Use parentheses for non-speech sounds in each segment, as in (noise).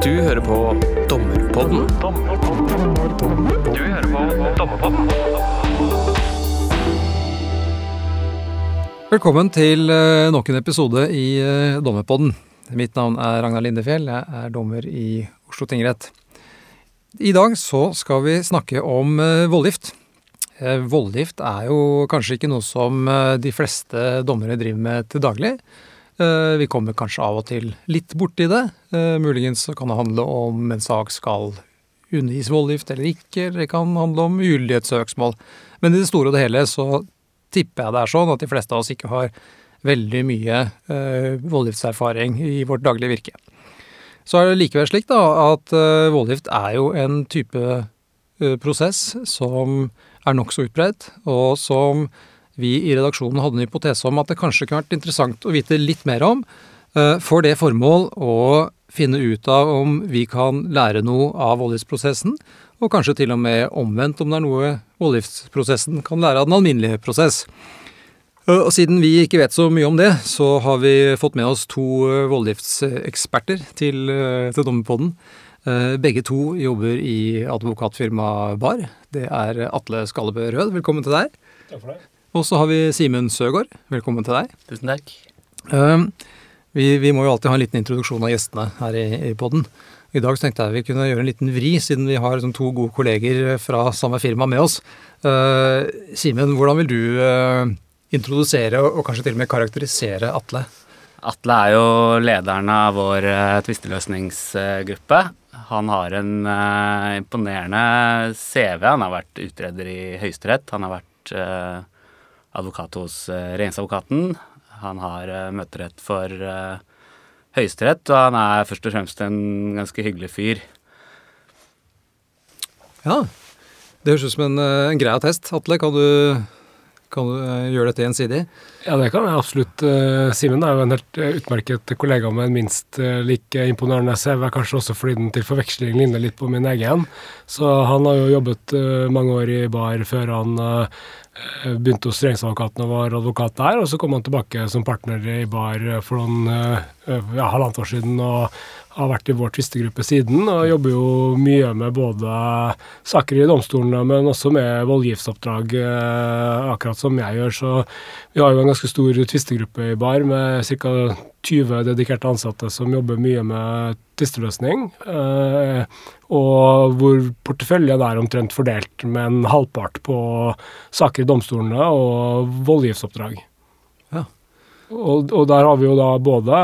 Du hører på Dommerpodden. Du hører på Dommerpodden. Velkommen til eh, nok en episode i eh, Dommerpodden. Mitt navn er Ragnar Lindefjell, jeg er dommer i Oslo tingrett. I dag så skal vi snakke om eh, voldgift. Voldgift er jo kanskje ikke noe som de fleste dommere driver med til daglig. Eh, Vi kommer kanskje av og til litt borti det. Eh, Muligens kan det handle om en sak skal undergis voldgift eller ikke, eller det kan handle om ugyldighetssøksmål. Men i det store og det hele så tipper jeg det er sånn at de fleste av oss ikke har veldig mye eh, voldgiftserfaring i vårt daglige virke. Så er det likevel slik da, at voldgift er jo en type prosess som er nokså utbredt, og som vi i redaksjonen hadde en hypotese om at det kanskje kunne vært interessant å vite litt mer om, eh, for det formål å finne ut av om vi kan lære noe av voldgiftsprosessen, og kanskje til og med omvendt om det er noe voldgiftsprosessen kan lære av den alminnelige prosess. Eh, Og siden vi ikke vet så mye om det, så har vi fått med oss to eh, voldgiftseksperter til, til Dommerpodden. Begge to jobber i advokatfirmaet Bar. Det er Atle Skallebø Rød, velkommen til deg. Takk for det. Og så har vi Simen Søgaard, velkommen til deg. Tusen takk. Eh, Vi, vi må jo alltid ha en liten introduksjon av gjestene her i, i podden. I dag så tenkte jeg vi kunne gjøre en liten vri, siden vi har sånn to gode kolleger fra samme firma med oss. Uh, Simen, hvordan vil du uh, introdusere og kanskje til og med karakterisere Atle? Atle er jo lederen av vår uh, tvisteløsningsgruppe. Han har en eh, imponerende CV. Han har vært utreder i Høyesterett. Han har vært eh, advokat hos uh, regjeringsadvokaten. Han har uh, møterett for uh, Høyesterett, og han er først og fremst en ganske hyggelig fyr. Ja, det høres ut som en, eh, en grei attest. Atle, kan du, kan du eh, gjøre dette gjensidig? Ja, det kan jeg absolutt. Eh, Simen er jo en helt eh, utmerket kollega med en minst like imponerende CV, kanskje også fordi den til forveksling ligner litt på min egen. Så han har jo jobbet mange år i bar før han begynte hos regjeringsadvokaten og var advokat der, og så kom han tilbake som partner i bar for noen ja, halvannet år siden og har vært i vår tvistegruppe siden, og jobber jo mye med både saker i domstolene, men også med voldgiftsoppdrag, eh, akkurat som jeg gjør. Så vi har jo en ganske stor tvistegruppe i bar med ca. 20 dedikerte ansatte som jobber mye med tvisteløsning, eh, og hvor porteføljen er omtrent fordelt med en halvpart på saker i domstolene og voldgiftsoppdrag. Og, og der har vi jo da både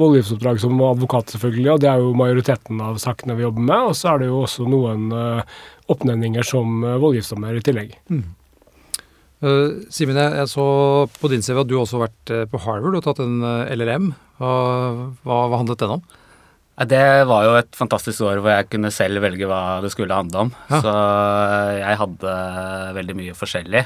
voldgiftsoppdrag som advokat, selvfølgelig, og det er jo majoriteten av sakene vi jobber med, og så er det jo også noen uh, oppnevninger som uh, voldgiftsdommer i tillegg. Uh, Simen, jeg, jeg så på din CV at du også har vært eh, på Harvard og tatt en eh, LLM. Hva, hva, hva handlet den om? Det var jo et fantastisk år hvor jeg kunne selv velge hva det skulle handle om. Ja. Så eh, jeg hadde veldig mye forskjellig.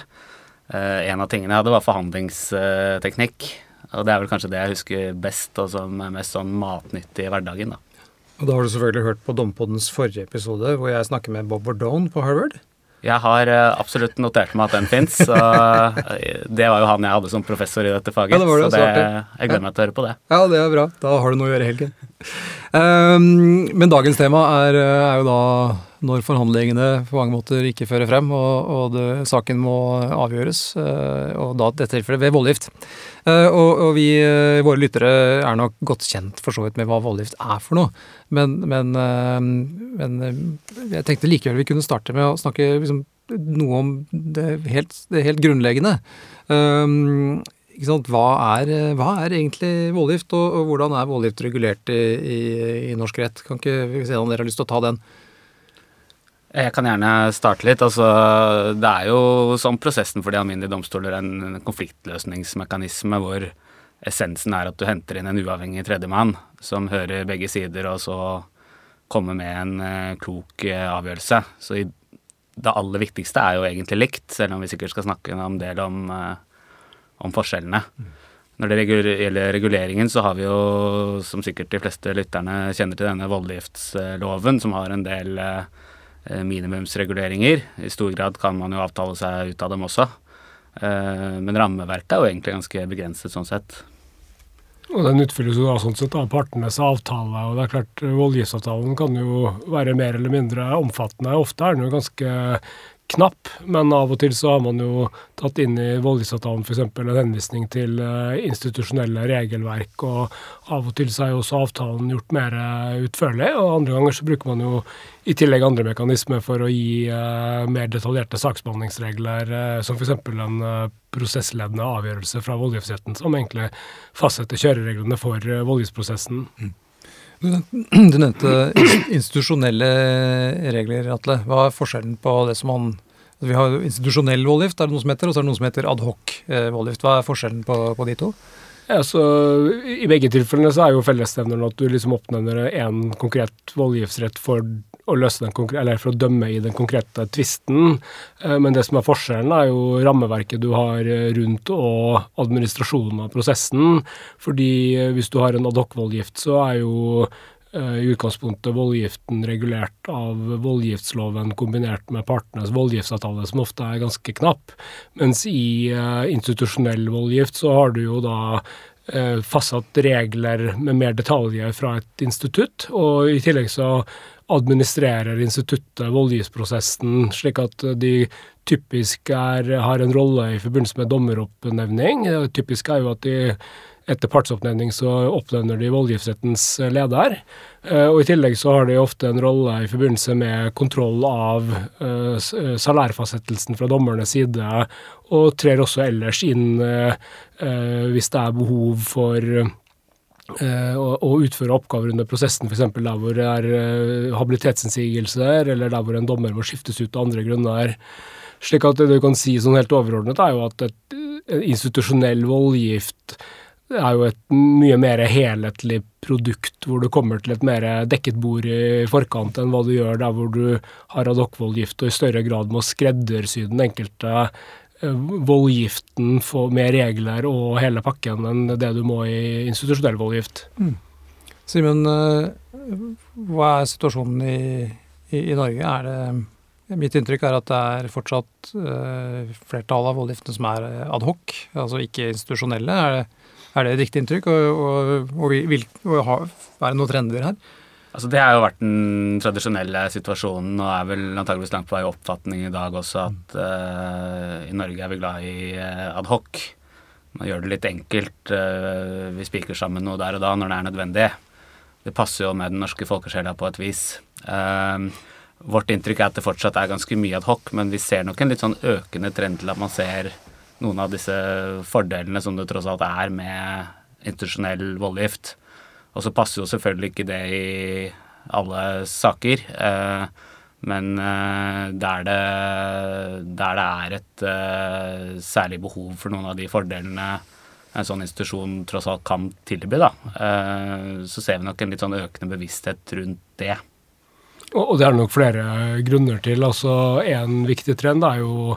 Eh, en av tingene jeg hadde, var forhandlingsteknikk. Og det er vel kanskje det jeg husker best, og som er mest sånn matnyttig i hverdagen. da. Og da har du selvfølgelig hørt på Dompoddens forrige episode, hvor jeg snakker med Bob Bordone på Harvard. Jeg har eh, absolutt notert meg at den fins, eh, det var jo han jeg hadde som professor i dette faget. Ja, det det, så det, jeg gleder meg til å høre på det. Ja, det er bra. Da har du noe å gjøre i helgen. Um, (laughs) men dagens tema er, er jo da når forhandlingene på mange måter ikke fører frem, og, og det, saken må avgjøres, eh, og da dette tilfellet ved voldgift. Eh, og, og vi, eh, våre lyttere, er nok godt kjent for så vidt med hva voldgift er for noe. Men, men, men jeg tenkte likevel vi kunne starte med å snakke liksom, noe om det helt, det helt grunnleggende. Um? Hva, er, hva er egentlig voldgift, og, og hvordan er voldgift regulert i, i, i norsk rett? Kan ikke se om dere har lyst til å ta den? Jeg kan gjerne starte litt. Altså, det er jo sånn prosessen for de alminnelige domstoler en konfliktløsningsmekanisme hvor essensen er at du henter inn en uavhengig tredjemann som hører begge sider, og så kommer med en eh, klok eh, avgjørelse. Så det aller viktigste er jo egentlig likt, selv om vi sikkert skal snakke en del om, eh, om forskjellene. Når det gjelder reguleringen, så har vi jo, som sikkert de fleste lytterne kjenner til, denne voldgiftsloven, som har en del eh, minimumsreguleringer. I stor grad kan man jo avtale seg ut av dem også. Eh, Men rammeverket er jo egentlig ganske begrenset sånn sett. Og Den utfylles jo da sånn sett av partenes avtale. og det er klart Voldgiftsavtalen kan jo være mer eller mindre omfattende. Ofte er den jo ganske knapp, men av og til så har man jo tatt inn i voldgiftsavtalen f.eks. en henvisning til uh, institusjonelle regelverk, og av og til så er jo også avtalen gjort mer uh, utførlig, og andre ganger så bruker man jo i tillegg andre mekanismer for å gi uh, mer detaljerte saksbehandlingsregler, som f.eks. en prosessledende avgjørelse fra voldgiftsretten, som egentlig fastsetter kjørereglene for voldgiftsprosessen. Mm. Du nevnte (clears throat) institusjonelle regler, Atle. Hva er forskjellen på det som man Vi har institusjonell voldgift, er det noe som heter, og så er det noe som heter adhoc eh, voldgift. Hva er forskjellen på, på de to? Ja, så I begge tilfellene så er jo fellesnevneren at du liksom oppnevner én konkret voldgiftsrett for å eller for å dømme i den konkrete tvisten. Eh, men det som er forskjellen, er jo rammeverket du har rundt og administrasjonen av prosessen. Fordi eh, hvis du har en adhoc-voldgift, så er jo i utgangspunktet voldgiften regulert av voldgiftsloven kombinert med partenes voldgiftsavtale, som ofte er ganske knapp. Mens i institusjonell voldgift så har du jo da fastsatt regler med mer detaljer fra et institutt, og i tillegg så administrerer instituttet voldgiftsprosessen, slik at de typisk er, har en rolle i forbindelse med dommeroppnevning. Typisk er jo at de etter partsoppnevning så oppnevner de voldgiftsrettens leder. Eh, og I tillegg så har de ofte en rolle i forbindelse med kontroll av uh, salærfastsettelsen fra dommernes side, og trer også ellers inn hvis det er behov for å utføre oppgaver under prosessen, f.eks. der hvor det er habilitetsinnsigelser, eller der hvor en dommer må skiftes ut av andre grunner. Slik at det du kan si sånn helt overordnet, er jo at et, institusjonell voldgift er jo et mye mer helhetlig produkt, hvor du kommer til et mer dekket bord i forkant enn hva du gjør der hvor du har adokvoldgift og i større grad må skreddersy den enkelte Eh, voldgiften med regler og hele pakken enn det du må i institusjonell voldgift. Mm. Simen, eh, hva er situasjonen i, i, i, Norge? Det Mitt inntrykk er at det er fortsatt uh, flertallet av voldgiftene som er ad hoc, altså ikke institusjonelle. Er det, er det et riktig inntrykk? Og, og, og, vil, og er det noen trender her? Altså Det har jo vært den tradisjonelle situasjonen, og er vel antageligvis langt på vei oppfatning i dag også, at uh, i Norge er vi glad i uh, adhoc. Man gjør det litt enkelt. Uh, vi spiker sammen noe der og da når det er nødvendig. Det passer jo med den norske folkesjela på et vis. Uh, vårt inntrykk er at det fortsatt er ganske mye adhoc, men vi ser nok en litt sånn økende trend til at man ser noen av disse fordelene som det tross alt er med institusjonell voldgift. Og så passer jo selvfølgelig ikke det i alle saker. Eh, men eh, der det, der det er et eh, særlig behov for noen av de fordelene en sånn institusjon tross alt kan tilby, da, så ser vi nok en litt sånn økende bevissthet rundt det. Og det er nok flere grunner til. altså En viktig trend er jo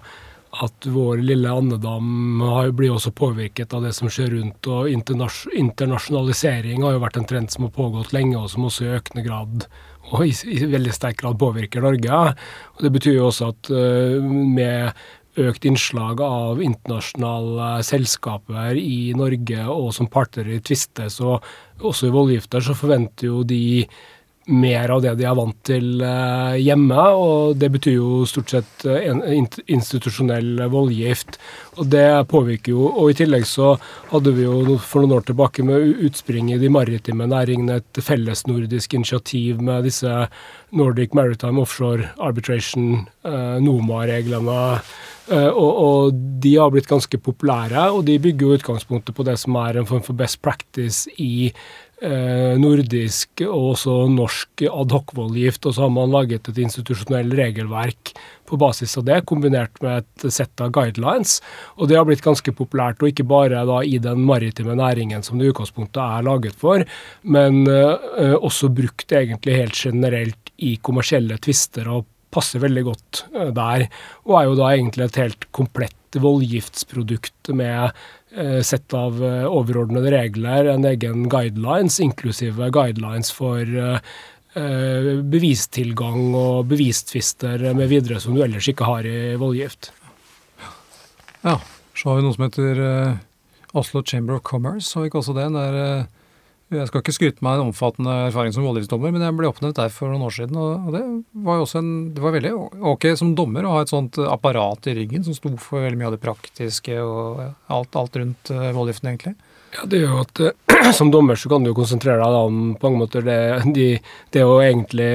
at vår lille andedam blir også påvirket av det som skjer rundt. og Internasjonalisering har jo vært en trend som har pågått lenge, og som også i økende grad og i, i veldig sterk grad påvirker Norge. Og Det betyr jo også at uh, med økt innslag av internasjonale selskaper i Norge og som parter i tvister, så også i voldgifter, så forventer jo de mer av det de er vant til eh, hjemme. Og det betyr jo stort sett eh, institusjonell voldgift. Og det påvirker jo Og i tillegg så hadde vi jo for noen år tilbake med utspring i de maritime næringene et fellesnordisk initiativ med disse Nordic Maritime Offshore Arbitration, eh, NOMA-reglene. Og, og, de har blitt ganske populære, og de bygger jo utgangspunktet på det som er en form for best practice i nordisk og også norsk adhocvoldgift, og så har man laget et institusjonelt regelverk på basis av det, kombinert med et sett av guidelines. Og det har blitt ganske populært, og ikke bare da i den maritime næringen som det i utgangspunktet er laget for, men uh, også brukt egentlig helt generelt i kommersielle tvister og passer veldig godt uh, der. Og er jo da egentlig et helt komplett voldgiftsprodukt med Eh, sett av eh, overordnede regler, en egen guidelines, inklusive guidelines for eh, bevistilgang og bevistvister med videre som du ellers ikke har i voldgift. Ja, så har vi noe som heter Oslo Chamber of Commerce, har vi ikke også det. Der, eh, jeg skal ikke skryte meg en omfattende erfaring som voldgiftsdommer, men jeg ble oppnevnt der for noen år siden, og det var jo også en Det var veldig ok som dommer å ha et sånt apparat i ryggen som sto for veldig mye av det praktiske og alt, alt rundt uh, voldgiften, egentlig. Ja, det er jo at uh, (clears throat) Som dommer så kan du jo konsentrere deg om på mange måter det, de, det å egentlig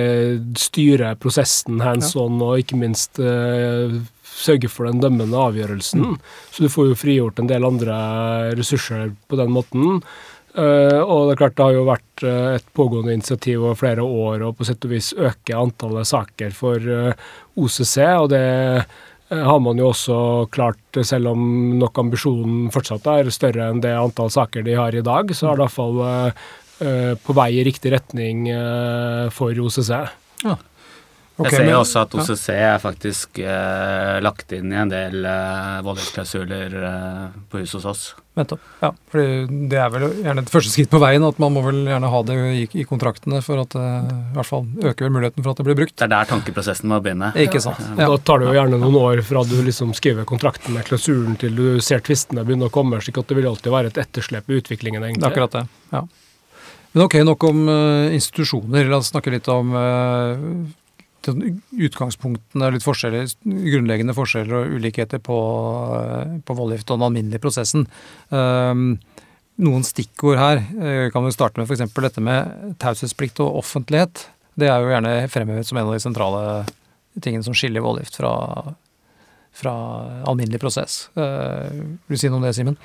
styre prosessen hands on, ja. og ikke minst uh, sørge for den dømmende avgjørelsen. Mm. Så du får jo frigjort en del andre ressurser på den måten. Uh, og det er klart det har jo vært uh, et pågående initiativ over flere år å på sett og vis øke antallet saker for uh, eh, OCC, og det har man jo også klart, selv om nok ambisjonen fortsatt er større enn det antall saker de har i dag, så er det iallfall på vei i riktig retning for OCC. Ja. Okay, jeg ser jo også at OCC er faktisk lagt inn i en del voldgiftsklausuler eh, på huset hos oss. Nettopp. Ja, for det er vel gjerne et første skritt på veien, at man må vel gjerne ha det i, i kontraktene for at det eh, i hvert fall øker muligheten for at det blir brukt. Det er der tankeprosessen må begynne. Ikke sant. Ja. Da tar det jo gjerne noen år fra du liksom skriver kontrakten med klausulen til du ser tvistene begynne å komme, slik at det vil alltid være et etterslep i utviklingen, egentlig. Det er akkurat det, ja. Men ok, nok om uh, institusjoner. La oss snakke litt om uh, utgangspunktene litt forskjeller, grunnleggende forskjeller og ulikheter på, på voldgift og den alminnelige prosessen. Um, noen stikkord her vi kan vi starte med f.eks. dette med taushetsplikt og offentlighet. Det er jo gjerne fremhevet som en av de sentrale tingene som skiller voldgift fra, fra alminnelig prosess. Uh, vil du si noe om det, Simen?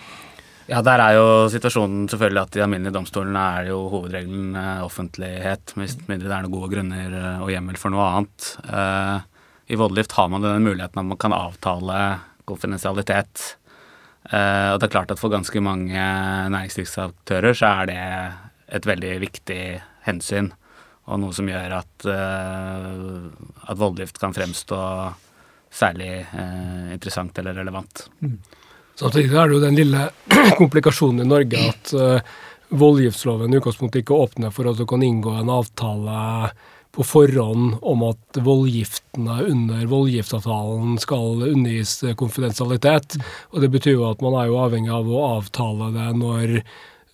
Ja, der er jo situasjonen selvfølgelig at i de alminnelige domstolene er jo hovedregelen eh, offentlighet, hvis mindre det er noen gode grunner eh, og hjemmel for noe annet. Eh, I voldelift har man denne muligheten at man kan avtale konfidensialitet. Og det er klart at for ganske mange næringslivsaktører så er det et veldig viktig hensyn, og noe som gjør at, at voldgift kan fremstå særlig interessant eller relevant. Mm. Samtidig er det jo den lille (clears throat) komplikasjonen i Norge at uh, voldgiftsloven i utgangspunktet ikke åpner for at du kan inngå en avtale på forhånd om at voldgiftene under voldgiftsavtalen skal undergis konfidensialitet. Og Det betyr jo at man er jo avhengig av å avtale det når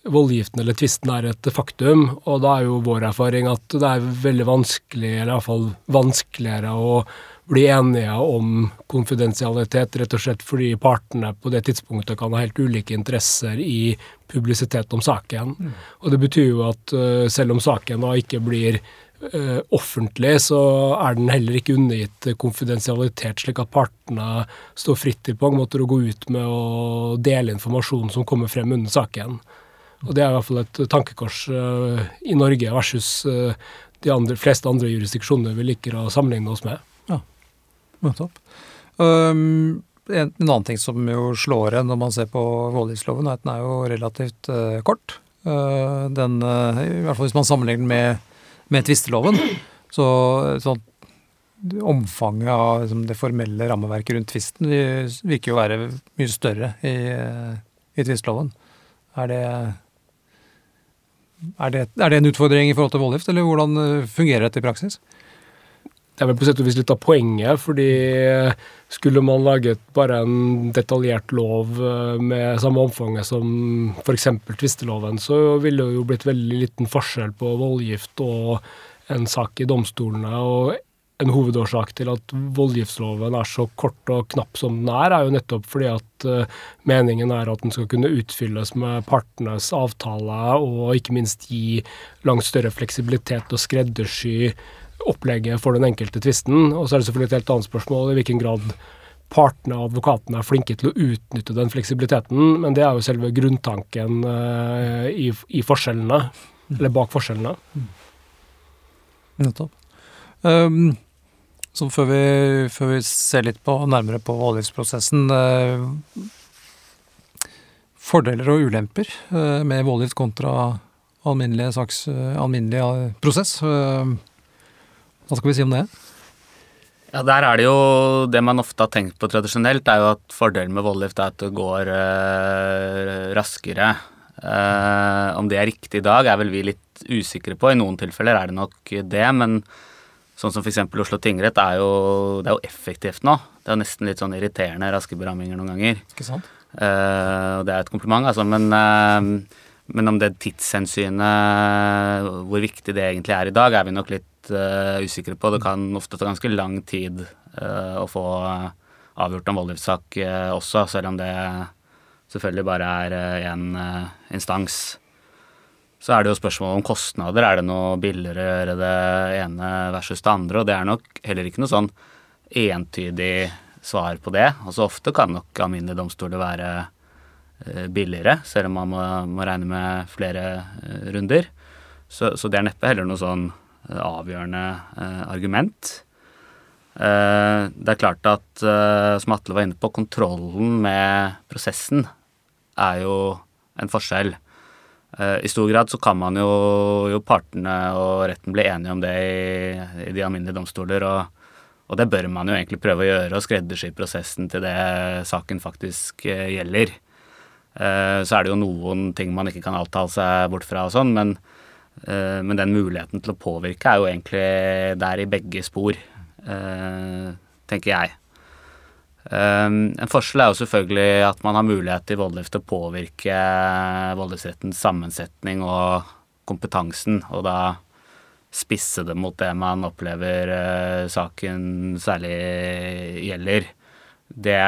voldgiften eller tvisten er et faktum. Og da er jo vår erfaring at det er veldig vanskelig, eller iallfall vanskeligere å bli enige om konfidensialitet, rett og slett fordi partene på det tidspunktet kan ha helt ulike interesser i publisitet om saken. Mm. Og Det betyr jo at uh, selv om saken da ikke blir uh, offentlig, så er den heller ikke undergitt konfidensialitet, slik at partene står fritt til på mange måter å gå ut med å dele informasjon som kommer frem under saken. Og Det er i hvert fall et tankekors uh, i Norge versus de andre, fleste andre jurisdiksjoner vi liker å sammenligne oss med. Nettopp. Um, en, en, annen ting som jo slår en når man ser på voldgiftsloven, er at den er jo relativt uh, kort. Uh, den, uh, I hvert fall hvis man sammenligner den med, med tvisteloven. Så sånn, omfanget av liksom, det formelle rammeverket rundt tvisten virker jo å være mye større i, i tvisteloven. Er det, er, det, er det en utfordring i forhold til voldgift, eller hvordan fungerer dette i praksis? Det er vel på sett og vis litt av poenget, fordi skulle man laget bare en detaljert lov eh, med samme omfanget som f.eks. tvisteloven, så ville det jo blitt veldig liten forskjell på voldgift og en sak i domstolene. og en hovedårsak til at voldgiftsloven er så kort og knapp som den er, er jo nettopp fordi at uh, meningen er at den skal kunne utfylles med partenes avtale, og ikke minst gi langt større fleksibilitet og skreddersy opplegget for den enkelte tvisten. Og så er det selvfølgelig et helt annet spørsmål i hvilken grad partene og advokatene er flinke til å utnytte den fleksibiliteten, men det er jo selve grunntanken uh, i, i, forskjellene, eller bak forskjellene. Nettopp. Um, så før vi, før vi, ser litt på, nærmere på voldgiftsprosessen uh, Fordeler og ulemper uh, med voldgift kontra alminnelig, saks, alminnelig prosess. Uh, hva skal vi si om det? Ja, Der er det jo Det man ofte har tenkt på tradisjonelt, er jo at fordelen med voldgift er at det går uh, raskere. Uh, om det er riktig i dag, er vel vi litt usikre på. I noen tilfeller er det nok det, men sånn som f.eks. Oslo tingrett er jo, det er jo effektivt nå. Det er nesten litt sånn irriterende raske beramminger noen ganger. Ikke sant? og det er et kompliment, altså. Men, men om det tidshensynet, hvor viktig det egentlig er i dag, er vi nok litt usikre på. Det kan ofte ta ganske lang tid å få avgjort en voldgiftssak også, selv om det selvfølgelig bare er én instans. Så er det jo spørsmål om kostnader. Er det noe billigere å gjøre det ene versus det andre? Og det er nok heller ikke noe sånn entydig svar på det. Altså ofte kan nok alminnelige domstoler være billigere, selv om man må, må regne med flere eh, runder. Så, så, det er neppe heller noe sånn eh, avgjørende eh, argument. Eh, det er klart at, eh, som Atle var inne på, kontrollen med prosessen er jo en forskjell. Eh, I stor grad så kan man jo, jo partene og retten bli enige om det i, i de alminnelige domstoler, og, og, det bør man jo egentlig prøve å gjøre, og skreddersy prosessen til det saken faktisk gjelder. Uh, så er det jo noen ting man ikke kan avtale seg bort fra og sånn, men, uh, men, den muligheten til å påvirke er jo egentlig der i begge spor, tenker jeg. En forskjell er jo selvfølgelig at man har mulighet i voldgift til å påvirke voldgiftsrettens sammensetning og kompetansen, og da spisse det mot det man opplever saken særlig gjelder. Det,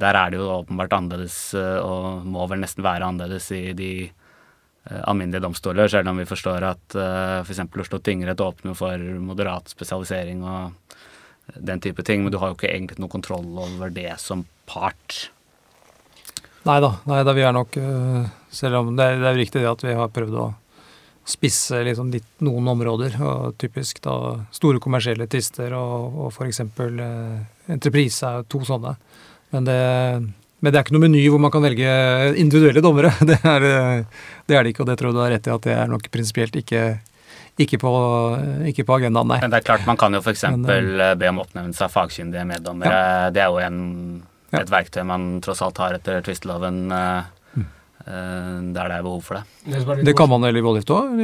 der er det jo åpenbart annerledes, uh, og må vel nesten være annerledes i de uh, alminnelige domstoler, selv om vi forstår at f.eks. For Oslo tingrett åpner for moderat spesialisering og den type ting, men du har jo ikke egentlig noe kontroll over det som part. Nei da, vi er nok eh, Selv om det er, det er riktig det at vi har prøvd å spisse liksom litt noen områder, og typisk da store kommersielle tvister og, og f.eks. Eh, entreprise er to sånne. Men det, men det er ikke noe meny hvor man kan velge individuelle dommere. (laughs) Det er, det er det ikke, og det tror jeg du har rett i at det er nok prinsipielt ikke ikke på, ikke på, agendaen, nei. Men det er klart man kan jo f.eks. Eh, be om oppnevnelse av fagkyndige meddommere. Ja. Det er jo en, et ja. verktøy man tross alt har etter tvisteloven uh, mm. der det er behov for det. Det kan man vel i voldgift òg?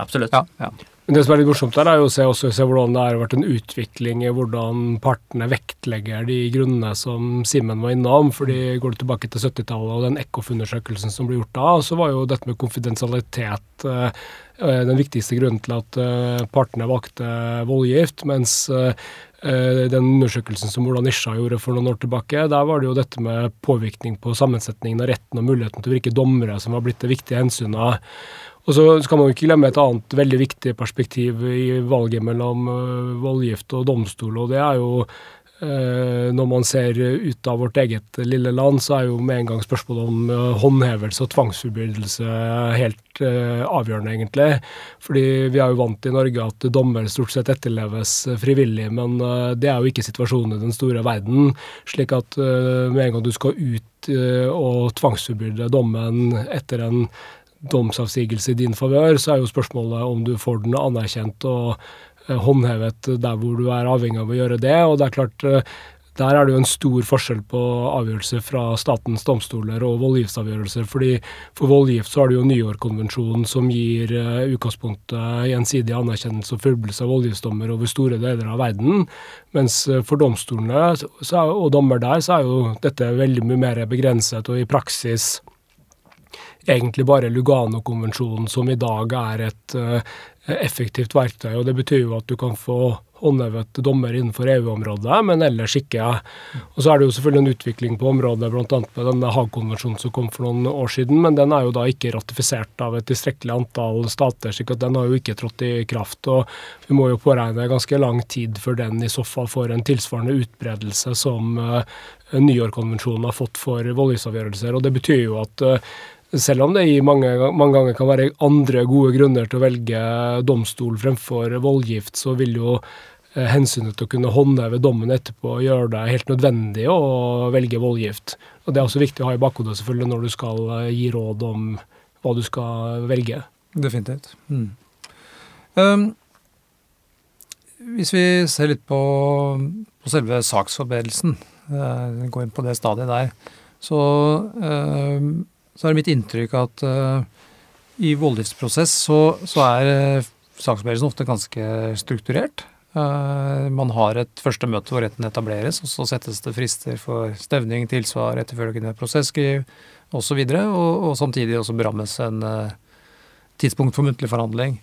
Absolutt. Ja, ja. Men Det som er litt morsomt der, er jo å se, også, se hvordan det har vært en utvikling i hvordan partene vektlegger de grunnene som Simen var innom. fordi Går du tilbake til 70-tallet og den Eckhoff-undersøkelsen som ble gjort da, så var jo dette med konfidensialitet eh, eh den viktigste grunnen til at eh, partene valgte voldgift. Mens eh, eh den undersøkelsen som Ola Nisha gjorde for noen år tilbake, der var det jo dette med påvirkning på sammensetningen av retten og muligheten til å virke dommere som var blitt det viktige hensynet. Og så skal man ikke glemme et annet veldig viktig perspektiv i valget mellom uh, voldgift og domstol, og det er jo uh, når man ser ut av vårt eget lille land, så er jo med en gang spørsmålet om uh, håndhevelse og tvangsforbrytelse helt avgjørende, egentlig. Fordi vi er jo vant i Norge at dommer stort sett etterleves frivillig, men det er jo ikke situasjonen i den store verden. Slik at med en gang du skal ut og tvangsforbyrde dommen etter en domsavsigelse i din favør, så er jo spørsmålet om du får den anerkjent og eh, håndhevet der hvor du er avhengig av å gjøre det. Og det er klart, eh, der er det jo en stor forskjell på avgjørelser fra statens domstoler og voldgiftsavgjørelser. fordi For voldgift så har du jo New York-konvensjonen som gir uh, utgangspunktet gjensidig anerkjennelse og fullbyrdelse av voldgiftsdommer over store deler av verden. Mens for domstolene så, og dommer der så er jo dette veldig mye mer begrenset og i praksis egentlig bare Lugano-konvensjonen som i dag er et uh, effektivt verktøy. og Det betyr jo at du kan få håndhevet dommer innenfor EU-området, men ellers ikke. Og Så er det jo selvfølgelig en utvikling på området, bl.a. med denne Haag-konvensjonen som kom for noen år siden, men den er jo da ikke ratifisert av et tilstrekkelig antall stater, slik at den har jo ikke trådt i kraft. og Vi må jo påregne ganske lang tid før den i så fall får en tilsvarende utbredelse som uh, New York-konvensjonen har fått for voldgiftsavgjørelser. og Det betyr jo at uh, selv om det i mange, mange, ganger kan være andre gode grunner til å velge domstol fremfor voldgift, så vil jo eh, hensynet til å kunne håndheve dommen etterpå gjøre det helt nødvendig å velge voldgift. Og Det er også viktig å ha i bakhodet selvfølgelig når du skal eh, gi råd om hva du skal velge. Definitivt. Mm. Um, hvis vi ser litt på, på selve saksforberedelsen, uh, går inn på det stadiet der, så uh, så er det mitt inntrykk at uh, i voldgiftsprosess så, så er uh, saksbevegelsen ofte ganske strukturert. Uh, man har et første møte hvor retten etableres, og så settes det frister for stevning, tilsvar, etterfølgende prosesskriv osv. Og, og, og samtidig også berammes en eh, tidspunkt for muntlig forhandling.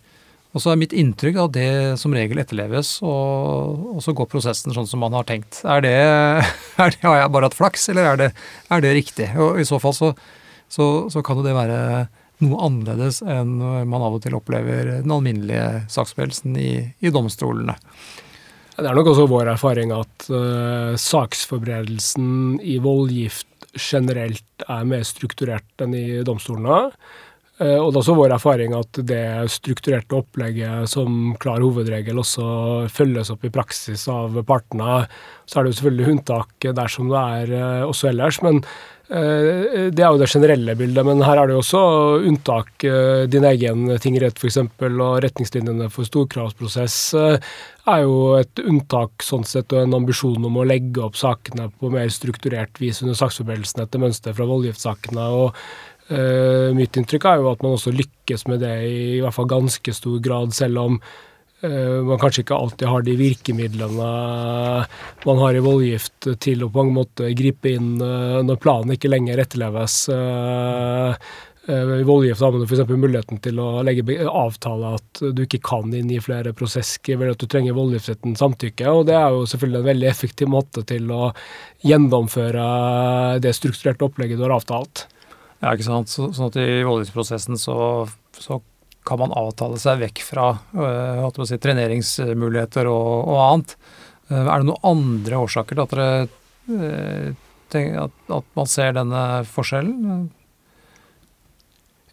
Og så er mitt inntrykk at det som regel etterleves, og, og så går prosessen sånn som man har tenkt. Er det, (laughs) er det, Har jeg bare hatt flaks, eller er det, er det riktig? Og I så fall så, så, så kan jo det være noe annerledes enn man av og til opplever den alminnelige saksforberedelsen i, i, domstolene. Det er nok også vår erfaring at uh, saksforberedelsen i voldgift generelt er mer strukturert enn i domstolene. Uh, og det er også vår erfaring at det strukturerte opplegget som klar hovedregel også følges opp i praksis av partene. Så er det jo selvfølgelig unntak dersom det er uh, også ellers. men Eh, det er jo det generelle bildet, men her er det jo også unntak. Eh, din egen tingrett f.eks. og retningslinjene for storkravsprosess eh, er jo et unntak sånn sett, og en ambisjon om å legge opp sakene på mer strukturert vis under saksforberedelsen etter mønster fra voldgiftssakene. og uh, Mitt inntrykk er jo at man også lykkes med det i, i hvert fall ganske stor grad, selv om Eh, man kanskje ikke alltid har de virkemidlene man har i voldgift til å på en måte gripe inn eh, når planen ikke lenger etterleves. Eh, I voldgift har man f.eks. muligheten til å legge avtale at du ikke kan inngi flere prosesskriv, eller at du trenger voldgiftsretten samtykke. og Det er jo selvfølgelig en veldig effektiv måte til å gjennomføre det strukturerte opplegget du har avtalt. Ja, ikke sant. Så, sånn at i voldgiftsprosessen så, så kan man avtale seg vekk fra uh, si, treneringsmuligheter og, og annet. Uh, er det noen andre årsaker til at, dere, uh, tenker, at, at, man ser denne forskjellen?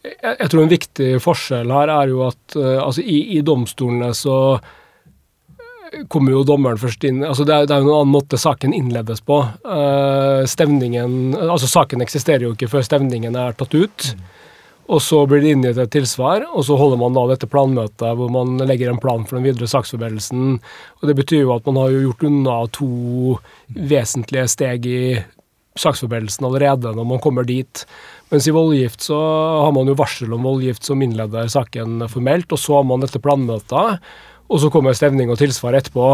Jeg, jeg, tror en viktig forskjell her er jo at altså i, i, domstolene så kommer jo dommeren først inn altså Det er, det er jo noen annen måte saken innledes på. stevningen, altså Saken eksisterer jo ikke før stevningen er tatt ut. Mm. Og så blir det inngitt et tilsvar, og så holder man da dette planmøtet hvor man legger en plan for den videre saksforberedelsen. Og det betyr jo at man har gjort unna to vesentlige steg i saksforberedelsen allerede når man kommer dit. Mens i voldgift så har man jo varsel om voldgift som innleder saken formelt, og så har man dette planmøtet, og så kommer stevning og tilsvar etterpå.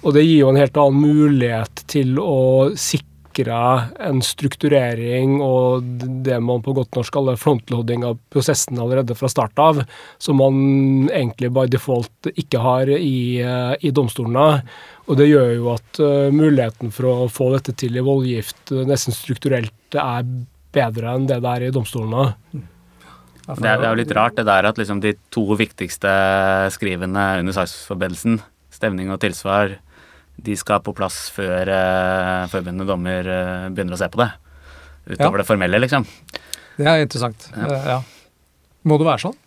Og det gir jo en helt annen mulighet til å sikre sikra en strukturering og det man på godt norsk kaller frontloading av prosessen allerede fra start av, som man egentlig by default ikke har i, eh, i domstolene. Og det gjør jo at uh, muligheten for å få dette til i voldgift uh, nesten strukturelt er bedre enn det det er i domstolene. Det er, det er jo litt rart det der at liksom de to viktigste skrivene under saksforberedelsen, stevning og tilsvar, de skal på plass før uh, forbundne dommer uh, begynner å se på det. Utover ja. det formelle, liksom. Det er interessant. Ja. Uh, ja. Må det være sånn?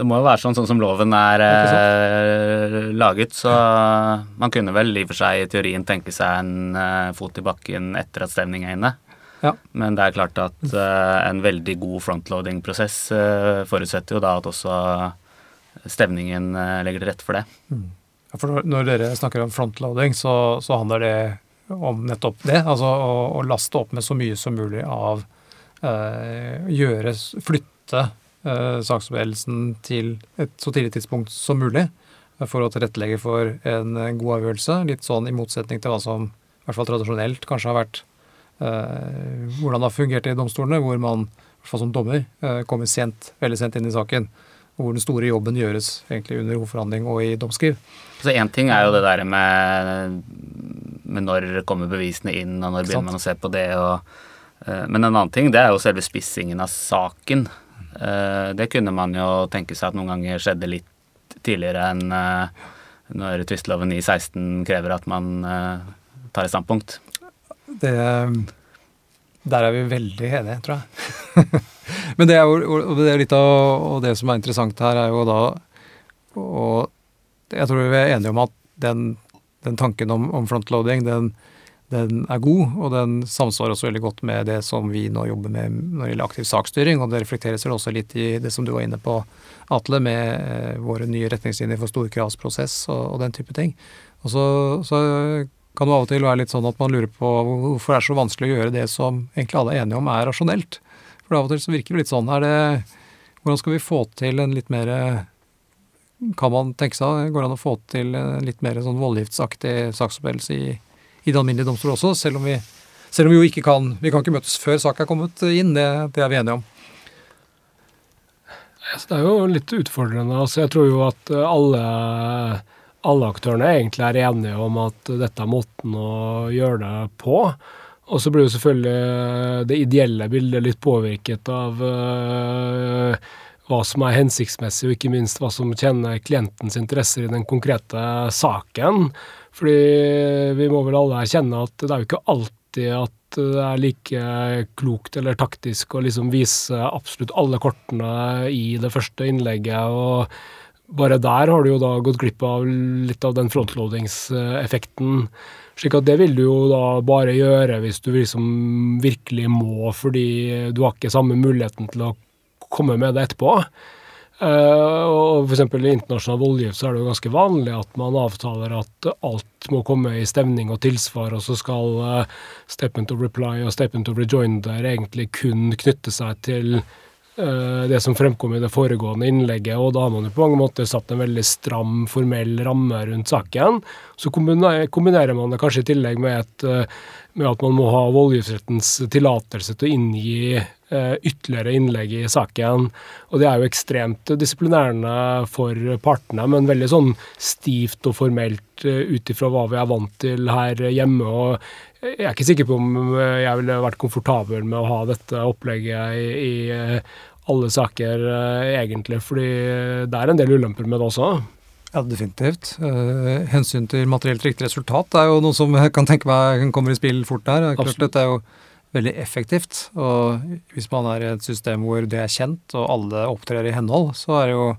Det må jo være sånn, sånn som loven er uh, laget. Så man kunne vel i og for seg i teorien tenke seg en fot i bakken etter at stevning er inne. Ja. Men det er klart at en veldig god frontloading-prosess forutsetter jo da at også stevningen legger til rette for det. Mm. For når dere snakker om frontloading, så, så handler det om nettopp det. Altså å, å, laste opp med så mye som mulig av eh, gjøre, Flytte eh, saksbevegelsen til et så tidlig tidspunkt som mulig for å tilrettelegge for en god avgjørelse. Litt sånn i motsetning til hva som i hvert fall tradisjonelt kanskje har vært eh, hvordan det har fungert i domstolene, hvor man i hvert fall som dommer eh, kommer sent, veldig sent inn i saken hvor den store jobben gjøres egentlig under hovedforhandling og i domskriv. Så Én ting er jo det der med, med, når kommer bevisene inn, og når begynner man å se på det. Og, uh, men en annen ting det er jo selve spissingen av saken. Uh, det kunne man jo tenke seg at noen ganger skjedde litt tidligere enn uh, når tvisteloven i 16 krever at man tar et standpunkt. Det, der er vi veldig enige, tror jeg. (laughs) Men det er jo det er litt av det som er interessant her, er jo da Og jeg tror vi er enige om at den, den tanken om, om frontloading, den, den, er god, og den samsvarer også veldig godt med det som vi nå jobber med når det gjelder aktiv saksstyring, og det reflekteres vel også litt i det som du var inne på, Atle, med eh, våre nye retningslinjer for storkravsprosess og, og den type ting. Og så, så kan jo av og til være litt sånn at man lurer på hvorfor det er så vanskelig å gjøre det som egentlig alle er enige om er rasjonelt. For av og til så virker det litt sånn. Er det, hvordan skal vi få til en litt mer kan man tenke seg går det an å få til en litt mer sånn voldgiftsaktig saksopphevelse i, i den alminnelige domstol også, selv om vi, selv om vi jo ikke kan Vi kan ikke møtes før sak er kommet inn, det, det er vi enige om. Det er jo litt utfordrende. altså Jeg tror jo at alle, alle aktørene egentlig er enige om at dette er måten å gjøre det på. Og så blir jo selvfølgelig det ideelle bildet litt påvirket av uh, hva som er hensiktsmessig, og ikke minst hva som tjener klientens interesser i den konkrete saken. Fordi vi må vel alle erkjenne at det er jo ikke alltid at det er like klokt eller taktisk å liksom vise absolutt alle kortene i det første innlegget. og bare der har du jo da gått glipp av litt av den frontloadingseffekten. Slik at det vil du jo da bare gjøre hvis du liksom virkelig må, fordi du har ikke samme muligheten til å komme med det etterpå. Uh, og f.eks. i internasjonal voldgift så er det jo ganske vanlig at man avtaler at alt må komme i stemning og tilsvar, og så skal uh, statement of reply og statement of rejoinder egentlig kun knytte seg til det som fremkom i det foregående innlegget, og da har man jo på mange måter satt en veldig stram, formell ramme rundt saken. Så kombinerer man det kanskje i tillegg med, et, med at man må ha voldgiftsrettens tillatelse til å inngi Eh, ytterligere innlegg i saken. Og det er jo ekstremt disiplinerende for partene, men veldig sånn stivt og formelt eh, ut ifra hva vi er vant til her hjemme. og Jeg er ikke sikker på om jeg ville vært komfortabel med å ha dette opplegget i, i alle saker, egentlig, fordi det er en del ulemper med det også. Ja, definitivt. Uh, hensyn til materielt riktig resultat er jo noe som jeg kan tenke meg kommer i spill fort der. Klart, dette er jo veldig effektivt. Og hvis man er i et system hvor det er kjent, og alle opptrer i henhold, så er det jo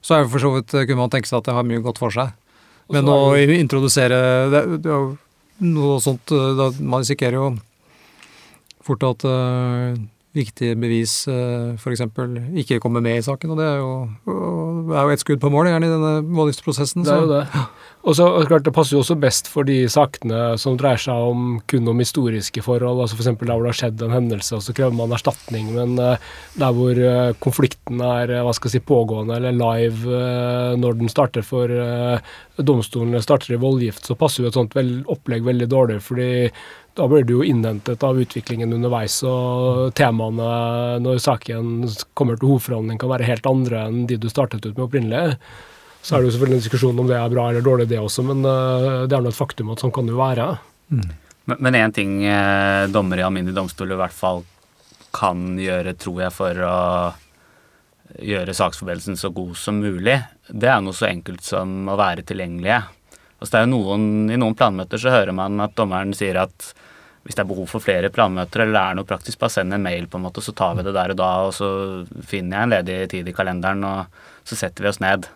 så er det for så vidt kunne man tenke seg at det har mye godt for seg. Men å introdusere det, det noe sånt da, Man risikerer jo fort at uh, viktige bevis uh, f.eks. ikke kommer med i saken. Og det er jo, det er jo et skudd på mål gjerne i denne voldgiftsprosessen. Det er jo det. Og så klart Det passer jo også best for de sakene som dreier seg om kun om historiske forhold. altså F.eks. der hvor det har skjedd en hendelse, og så krever man erstatning. Men uh, der hvor uh, konflikten er hva skal jeg si, pågående eller live når den starter for domstolen starter i voldgift, så passer jo et sånt opplegg veldig dårlig. fordi da blir du jo innhentet av utviklingen underveis, og temaene når saken kommer til hovedforhandling kan være helt andre enn de du startet ut med opprinnelig. Så er det jo selvfølgelig en diskusjon om det er bra eller dårlig, det også, men uh, det er nå et faktum at sånn kan det jo være. Mm. Men én ting eh, dommere i alminnelig domstol i hvert fall kan gjøre, tror jeg, for å gjøre saksforberedelsen så god som mulig, det er noe så enkelt som å være tilgjengelige. Altså det er jo noen, I noen planmøter så hører man at dommeren sier at hvis det er behov for flere planmøter eller det er noe praktisk, bare send en mail, på en måte, så tar vi det der og da, og så finner jeg en ledig tid i kalenderen, og så setter vi oss ned.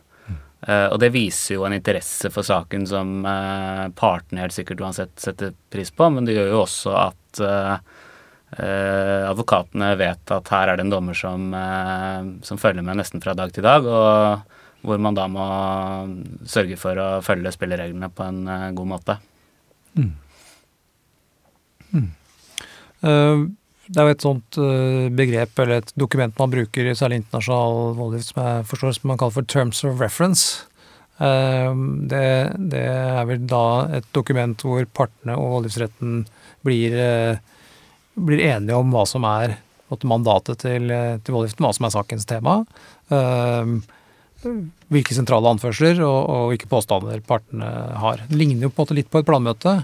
Uh, og det viser jo en interesse for saken som uh, partene helt sikkert uansett setter pris på, men det gjør jo også at uh, advokatene vet at her er det en dommer som, som, følger med nesten fra dag til dag, og hvor man da må sørge for å følge spillereglene på en god måte. Mm. Mm. Det er jo et sånt uh, begrep eller et dokument man bruker, i særlig internasjonal voldgift, som jeg forstår som man kaller for terms of reference. Uh, det, det, er vel da et dokument hvor partene og voldgiftsretten blir, blir, enige om hva som er mandatet til, til voldgiften, hva som er sakens tema. hvilke sentrale anførsler og, og hvilke påstander partene har. Det ligner jo på en måte litt på et planmøte.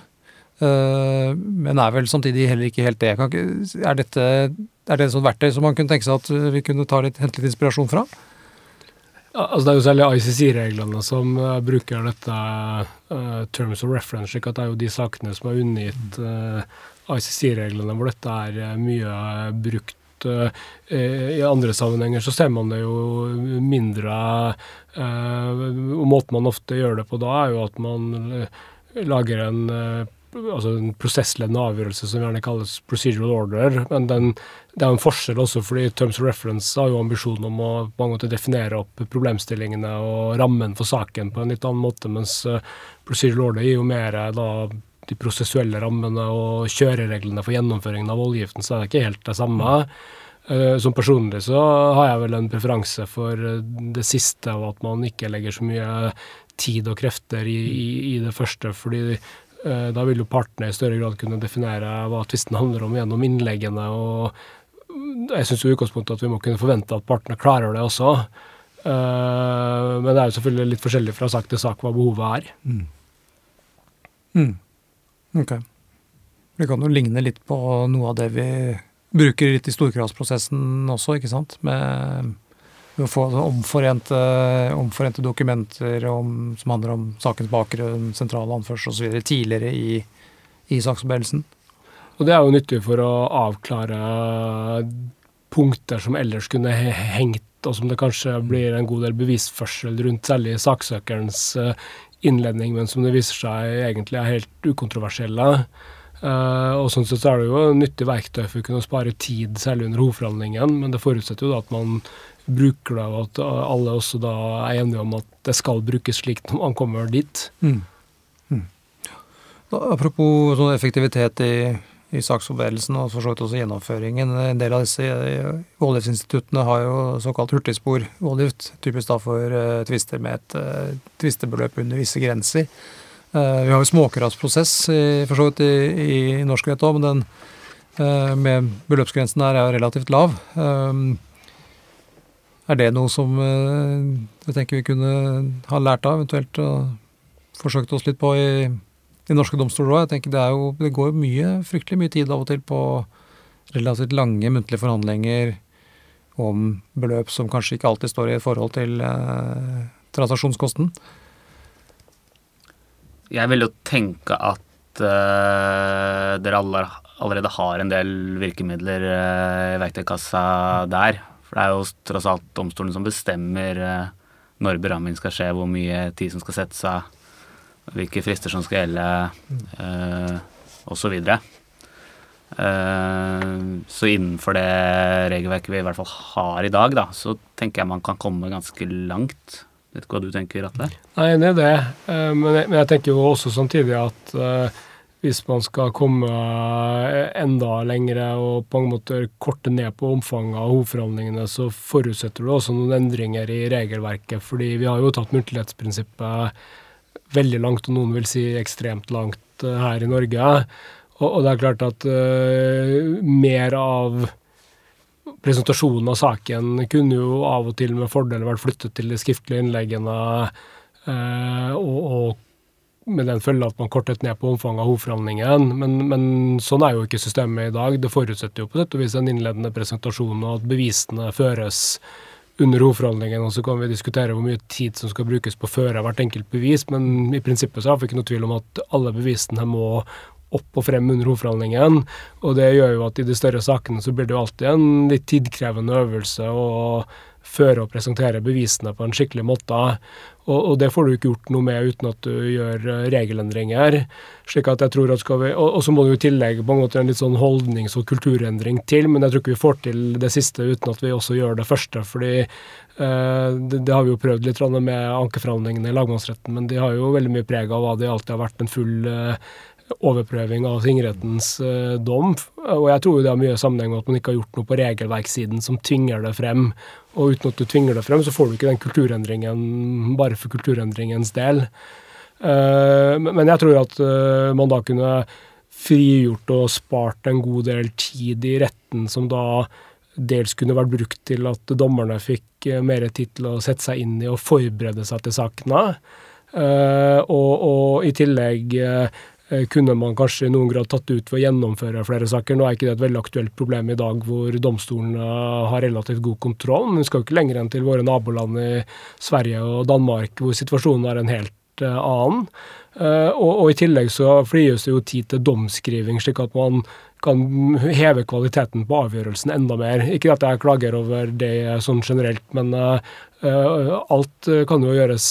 Eh, men er vel samtidig heller ikke helt det. Er, dette, er det et sånt verktøy som man kunne tenke seg at vi kunne litt, hente litt inspirasjon fra? Altså det er jo særlig ICC-reglene som uh, bruker dette uh, terms of reference, slik at det er jo de sakene som er unngitt uh, ICC-reglene hvor dette er mye brukt. I andre sammenhenger så ser man det jo mindre og Måten man ofte gjør det på da, er jo at man lager en altså en prosessledende avgjørelse som gjerne kalles procedural order. Men den, det er en forskjell også, fordi Terms of Reference har jo ambisjonen om å på en måte definere opp problemstillingene og rammen for saken på en litt annen måte, mens uh, procedural order gir jo mer da de prosessuelle rammene og kjørereglene for gjennomføringen av voldgiften, så er det ikke helt det samme. Eh, som personlig så har jeg vel en preferanse for eh, det siste, og at man ikke legger så mye tid og krefter i, i, i det første. fordi eh, da vil jo partene i større grad kunne definere hva tvisten handler om gjennom innleggene. og Jeg syns i utgangspunktet at vi må kunne forvente at partene klarer det også. men det er jo selvfølgelig litt forskjellig fra sak til sak hva behovet er. Mm. Mm. Ok. Det kan jo ligne litt på noe av det vi bruker litt i storkravsprosessen også, ikke sant. Med, få omforente, omforente dokumenter om, som handler om sakens bakgrunn, sentrale anførsel osv. tidligere i, i saksforberedelsen. Og det er jo nyttig for å avklare punkter som ellers kunne hengt, og som det kanskje blir en god del bevisførsel rundt, særlig saksøkerens eh, innledning, men som det viser seg egentlig er helt ukontroversielle. Uh, og sånn sett er det jo nyttig verktøy for å kunne spare tid, særlig under hovedforhandlingen, men det forutsetter jo da at man bruker det, og at alle også da er enige om at det skal brukes slik når man kommer dit. Mm. Mm. Da, apropos sånn effektivitet i, i saksforberedelsen og for så vidt også gjennomføringen. En del av disse voldgiftsinstituttene har jo såkalt hurtigspor voldgift, typisk da for uh, tvister med et uh, tvistebeløp under visse grenser. Uh, vi har jo småkravsprosess for så vidt i, i norsk rett òg, men den eh, med beløpsgrensen her er jo relativt lav. Eh, er det noe som jeg tenker vi kunne ha lært av, eventuelt og forsøkt oss litt på i, i norske domstoler òg? Jeg tenker det, det går mye, fryktelig mye tid av og til på relativt lange muntlige forhandlinger om beløp som kanskje ikke alltid står i forhold til eh, transaksjonskosten. Jeg vil jo tenke at eh, dere alle, allerede har en del virkemidler uh, i verktøykassa der. For det er jo tross alt domstolen som bestemmer uh, når beramming skal skje, hvor mye tid som skal settes av, hvilke frister som skal gjelde, uh, osv. Uh, så innenfor det regelverket vi i hvert fall har i dag, da, så tenker jeg man kan komme ganske langt. Vet ikke hva du tenker, Atle? Jeg er enig i det, eh, men jeg, men jeg, tenker jo også samtidig at hvis man skal komme eh, enda lengre og på en måte korte ned på omfanget av hovedforhandlingene, så forutsetter det også noen endringer i regelverket. fordi vi har jo tatt muntlighetsprinsippet veldig langt, og noen vil si ekstremt langt her i Norge. Og, det er klart at uh, mer av presentasjonen av saken kunne jo av og til med fordel vært flyttet til de skriftlige innleggene, eh, og, og, med den følge at man kortet ned på omfanget av hovedforhandlingen. Men, men, sånn er jo ikke systemet i dag. Det forutsetter jo på sett og vis en innledende presentasjon, og at bevisene føres under hovedforhandlingen, og så kan vi diskutere hvor mye tid som skal brukes på å føre hvert enkelt bevis, men i prinsippet så har vi ikke noe tvil om at alle bevisene må opp og frem under hovedforhandlingen. Og det gjør jo at i de større sakene så blir det jo alltid en litt tidkrevende øvelse å føre og presentere bevisene på en skikkelig måte. Og, og, det får du ikke gjort noe med uten at du gjør eh, regelendringer. slik at jeg tror at skal vi, Og, og så må du i tillegg på en måte en litt sånn holdnings- og kulturendring til, men jeg tror ikke vi får til det siste uten at vi også gjør det første. fordi eh, det, det, har vi jo prøvd litt med ankeforhandlingene i lagmannsretten, men de har jo veldig mye preg av hva det alltid har vært en full eh, overprøving av tingrettens eh, dom. Og jeg tror jo det har mye sammenheng med at man ikke har gjort noe på regelverkssiden som tvinger det frem. Og uten at du tvinger det frem, så får du ikke den kulturendringen bare for kulturendringens del. Uh, men jeg tror at uh, man da kunne frigjort og spart en god del tid i retten, som da dels kunne vært brukt til at dommerne fikk mer tid til å sette seg inn i og forberede seg til sakene. Og, og, i tillegg Eh, kunne man kanskje i noen grad tatt ut ved å gjennomføre flere saker. Nå er ikke det et veldig aktuelt problem i dag hvor domstolene har relativt god kontroll, men vi skal jo ikke lenger enn til våre naboland i Sverige og Danmark hvor situasjonen er en helt uh, annen. Og, og, i tillegg så frigjøres det jo tid til domskriving, slik at man kan heve kvaliteten på avgjørelsen enda mer. Ikke at jeg klager over det sånn generelt, men alt kan jo gjøres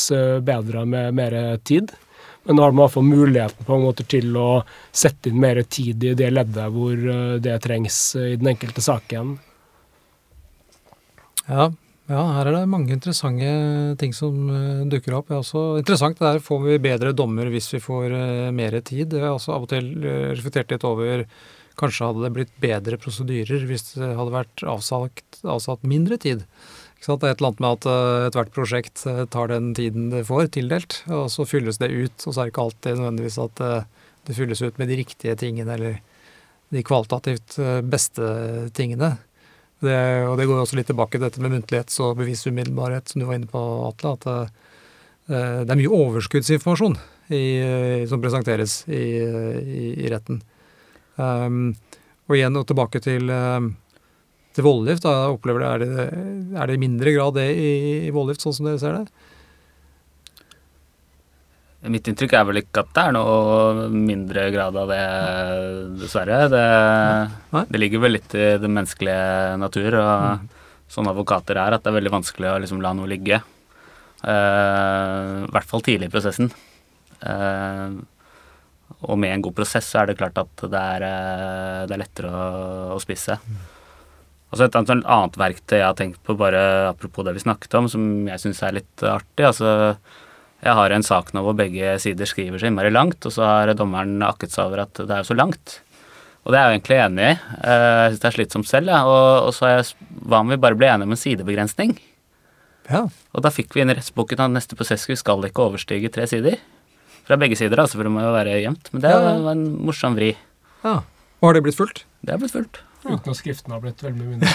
bedre med mer tid. Men nå har man iallfall muligheten på en måte til å sette inn mer tid i det leddet hvor eh, det trengs i den enkelte saken. Ja, ja, her er det mange interessante ting som uh, dukker opp. Også interessant det der får vi bedre dommer hvis vi får mer tid. Jeg har også av og til reflektert litt over kanskje hadde det blitt bedre prosedyrer hvis det hadde vært avsatt, avsatt mindre tid. Det er et eller annet med at uh, ethvert prosjekt uh, tar den tiden det får tildelt, og så fylles det ut. Og så er det ikke alltid nødvendigvis at uh, det fylles ut med de riktige tingene eller de kvalitativt beste tingene. Det, og det går også litt tilbake til dette med muntlighet og bevisumiddelbarhet, som du var inne på, Atle. At det er mye overskuddsinformasjon i, som presenteres i, i, i retten. Um, og igjen og tilbake til, um, til voldgift. Da opplever det, er, det, er det i mindre grad det i, i voldgift, sånn som dere ser det? Mitt inntrykk er vel ikke at det er noe mindre grad av det, dessverre. Det, det ligger vel litt i den menneskelige natur, og mm. sånne advokater er, at det er veldig vanskelig å liksom la noe ligge. Uh, I hvert fall tidlig i prosessen. Uh, og med en god prosess så er det klart at det er, uh, det er lettere å, å spisse. Mm. Altså et annet verktøy jeg har tenkt på, bare apropos det vi snakket om, som jeg syns er litt artig. altså Jeg har en sak nå hvor begge sider skriver så innmari langt, og så har dommeren akket seg over at det er jo så langt. Og det er jeg jo egentlig enig i. Eh, jeg syns det er slitsomt selv, ja. og, og så jeg, hva om vi bare ble enige om en sidebegrensning? Ja. Og da fikk vi inn i rettsboken at neste vi skal ikke overstige tre sider. Fra begge sider, altså, for det må jo være jevnt. Men det ja, ja. var en morsom vri. Ja. Og har det blitt fulgt? Det har blitt fulgt. Uten at skriftene har blitt veldig mye mindre.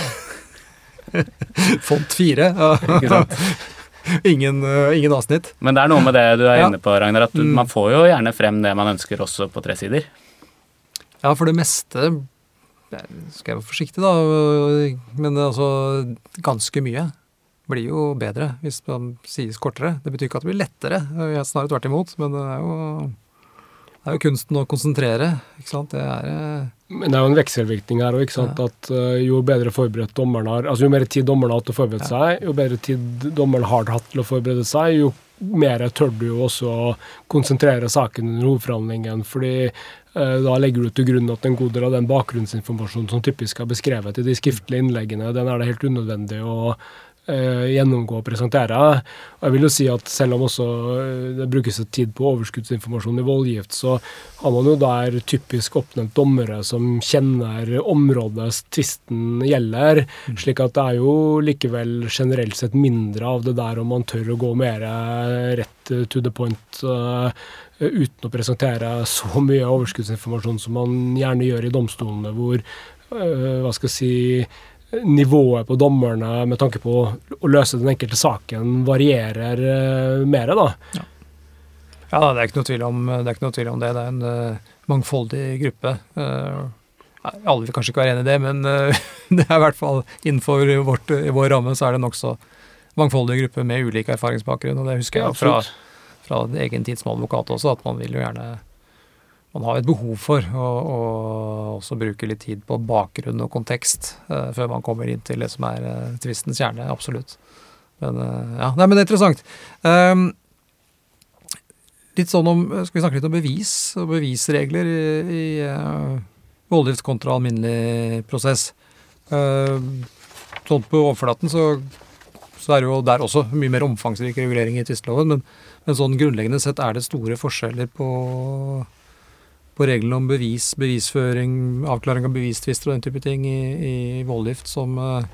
(laughs) Font fire. Ikke sant? (laughs) ingen, uh, ingen, avsnitt. Men det er noe med det du er ja. inne på, Ragnar, at du, mm. man får jo gjerne frem det man ønsker også på tre sider. Ja, for det meste skal jeg være forsiktig, da, men altså ganske mye blir jo bedre hvis man sies kortere. Det betyr ikke at det blir lettere, snarere tvert imot, men det er jo det er jo kunsten å konsentrere. ikke sant? Det er eh, Men det er jo en vekselvirkning her òg. Ja. At uh, jo bedre forberedt dommeren har Altså jo mer tid dommeren har hatt til å forberede ja. seg, jo bedre tid dommeren har hatt til å forberede seg, jo mer tør du jo også å konsentrere saken under hovedforhandlingen. fordi uh, da legger du til grunn at en god del av den bakgrunnsinformasjonen som typisk er beskrevet i de skriftlige innleggene, den er det helt unødvendig å gjennomgå og presentere. Og jeg vil jo si at selv om også eh, det brukes tid på overskuddsinformasjon i voldgift, så har man jo der typisk oppnevnt dommere som kjenner området tvisten gjelder. Mm. slik at det er jo likevel generelt sett mindre av det der om man tør å gå mer rett to the point. Uten å presentere så (laughs) mye overskuddsinformasjon som man gjerne gjør i domstolene, hvor hva skal jeg si nivået på dommerne med tanke på å løse den enkelte saken varierer uh, mer, da. Ja. ja. det er ikke noe tvil om det. Er ikke noe tvil om det. det er en uh, mangfoldig gruppe. Uh, alle vil kanskje ikke være enig i det, men (laughs) det er i hvert fall innenfor vårt, vår ramme så er det nokså mangfoldig gruppe med ulik erfaringsbakgrunn. Og det husker jeg fra, fra egen tid som advokat også, at man vil jo gjerne man har et behov for å, å også bruke litt tid på bakgrunn og kontekst uh, før man kommer inn til det som er uh, tvistens kjerne. Absolutt. Men uh, ja, nei, men det er interessant. Um, litt sånn om, Skal vi snakke litt om bevis og bevisregler i, i uh, voldgift kontra alminnelig prosess? Sånn på overflaten så, så, er det jo der også mye mer omfangsrik regulering i tvisteloven, men, men sånn grunnleggende sett er det store forskjeller på på reglene om bevis, bevisføring, avklaring av bevistvister og den type ting i, i voldgift som, uh,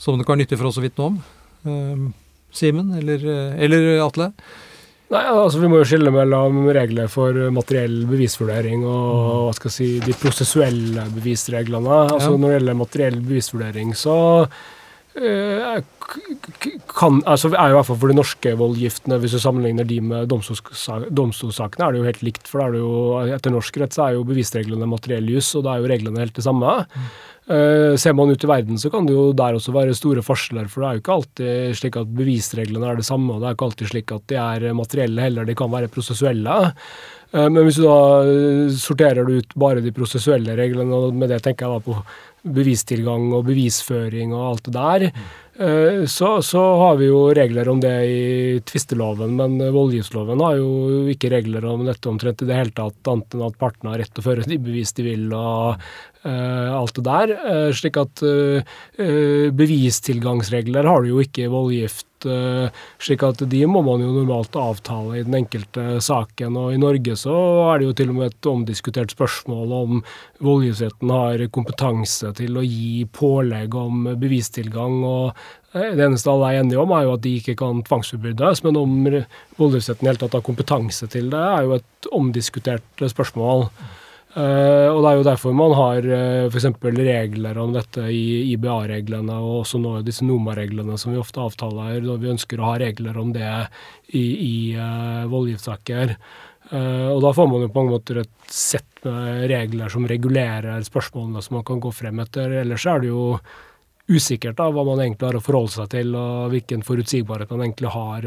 som det kan være nyttig for oss å vitne om. Uh, Simen eller, eh, eller, Atle? Nei, altså Vi må jo skille mellom regler for materiell bevisvurdering og hva skal jeg si, de prosessuelle bevisreglene. Altså ja. Når det gjelder materiell bevisvurdering, så kan, altså er i hvert fall for de norske voldgiftene, hvis du sammenligner de med domstolssakene, er det jo helt likt. For er det jo, etter norsk rett så er jo bevisreglene materiell juss, og da er jo reglene helt det samme. Mm. Uh, ser man ut i verden, så kan det jo der også være store forskjeller. For det er jo ikke alltid slik at bevisreglene er det samme, og det er ikke alltid slik at de er materielle heller, de kan være prosessuelle. Uh, men hvis du da sorterer du ut bare de prosessuelle reglene, og med det tenker jeg da på bevistilgang og bevisføring og alt det der. Eh, så, så, har vi jo regler om det i tvisteloven, men voldgiftsloven har jo ikke regler om dette omtrent i det hele tatt, annet enn at partene har rett til å føre de bevis de vil, og alt det der. slik at bevistilgangsregler har du jo ikke i voldgift slik at de må man jo normalt avtale i den enkelte saken. Og i Norge så er det jo til og med et omdiskutert spørsmål om voldgiftsretten har kompetanse til å gi pålegg om bevistilgang. og det eneste alle er enige om, er jo at de ikke kan tvangsforbrytes, men om voldgiftsretten i hele tatt har kompetanse til det, er jo et omdiskutert spørsmål. Uh, og Det er jo derfor man har uh, eh, f.eks. regler om dette i IBA-reglene og også nå disse NOMA-reglene som vi ofte avtaler når vi ønsker å ha regler om det i, i uh, voldgiftssaker. Uh, og Da får man jo på mange måter et sett med regler som regulerer spørsmålene som man kan gå frem etter. Ellers er det jo usikkert da, hva man egentlig har å forholde seg til, og hvilken forutsigbarhet man egentlig har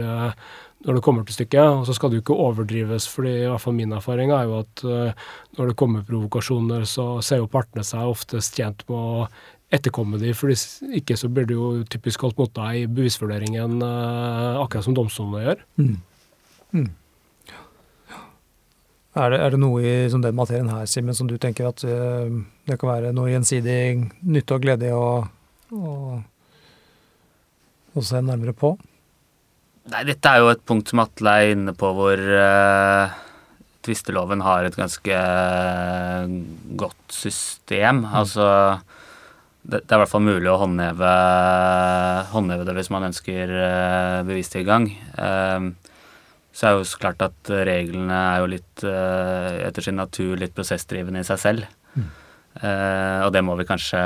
når det kommer til stykket. Og så skal det jo ikke overdrives, fordi i hvert fall min erfaring er jo at uh, når det kommer provokasjoner, så ser jo partene seg oftest tjent med å etterkomme de, for ikke så blir det jo typisk holdt mot deg i bevisvurderingen, uh, akkurat som domstolene gjør. Mm. Mm. Er det, er det, noe i som den materien her, Simen, som du tenker at det kan være noe gjensidig nytte og glede i å å, å se nærmere på? Nei, dette er jo et punkt som Atle er inne på, hvor uh, tvisteloven har et ganske uh, godt system. Mm. Altså det, det, er i hvert fall mulig å håndheve, håndheve det hvis man ønsker uh, bevistilgang. Uh, så er jo så klart at reglene er jo litt, etter sin natur, litt prosessdrivende i seg selv. Mm. Og det må vi kanskje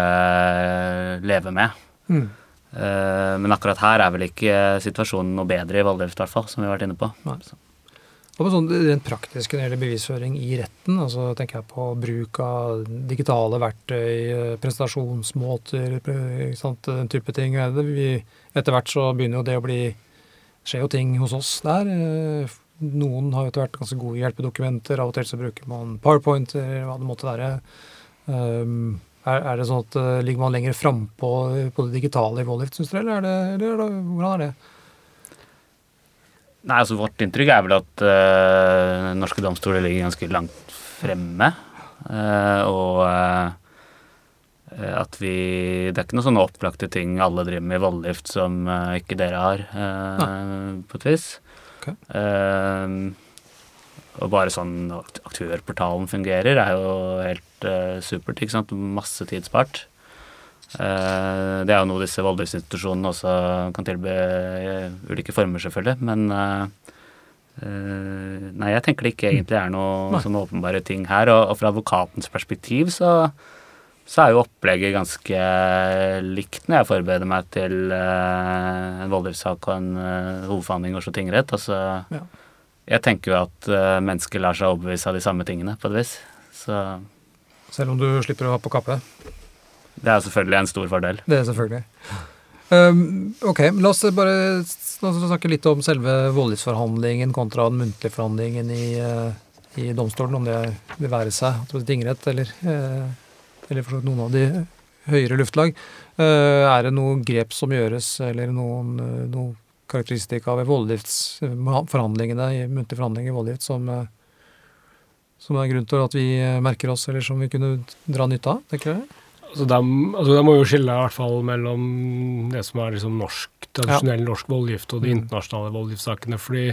leve med. Mm. Uh, men akkurat her er vel ikke situasjonen noe bedre i Valdres, i hvert fall, som vi har vært inne på. Og på sånn rent praktisk når det gjelder bevisføring i retten? altså tenker jeg på bruk av digitale verktøy, eh, sant, den type ting. Vi, etter hvert så begynner jo det å bli skjer jo ting hos oss der. Noen har jo etter hvert ganske gode hjelpedokumenter. Av og til så bruker man PowerPoint hva det måtte være. Um, er, er, det sånn at uh, ligger man lenger frampå på det digitale i Vollift, syns dere, eller, er det, eller er det, hvordan er det? Nei, altså Vårt inntrykk er vel at uh, norske domstoler ligger ganske langt fremme. Uh, og at vi Det er ikke noen sånne opplagte ting alle driver med i voldgift som ikke dere har, på et vis. Okay. Og bare sånn aktørportalen fungerer, er jo helt uh, supert. ikke sant? Masse tid spart. Uh, det er jo noe disse voldgiftsinstitusjonene også kan tilby i ulike former, selvfølgelig. Men uh, nei, jeg tenker det ikke egentlig er noe sånne åpenbare ting her. Og, og fra advokatens perspektiv så, så, er jo opplegget ganske likt når jeg forbereder meg til en voldgiftssak og en hovedforhandling i Oslo tingrett. Altså, ja. Jeg tenker jo at mennesker lar seg overbevise av de samme tingene, på et vis. Så selv om du slipper å ha på kappe? Det er selvfølgelig en stor fordel. Det er selvfølgelig. Um, ok, la oss bare snakke litt om selve voldgiftsforhandlingen kontra den muntlige forhandlingen i, uh, i domstolen, om det vil være seg tingrett eller, uh, eller for noen av de høyere luftlag. Er det noen grep som gjøres, eller noen, noen karakteristika ved voldgiftsforhandlingene, muntlige forhandlinger i voldgift, som som er grunn til at vi eh, merker oss, eller som vi kunne dra nytte av? tenker jeg? Altså de, altså de, må jo skille i hvert fall mellom det som er liksom norsk, tradisjonell ja. norsk voldgift og de mm. internasjonale voldgiftssakene. fordi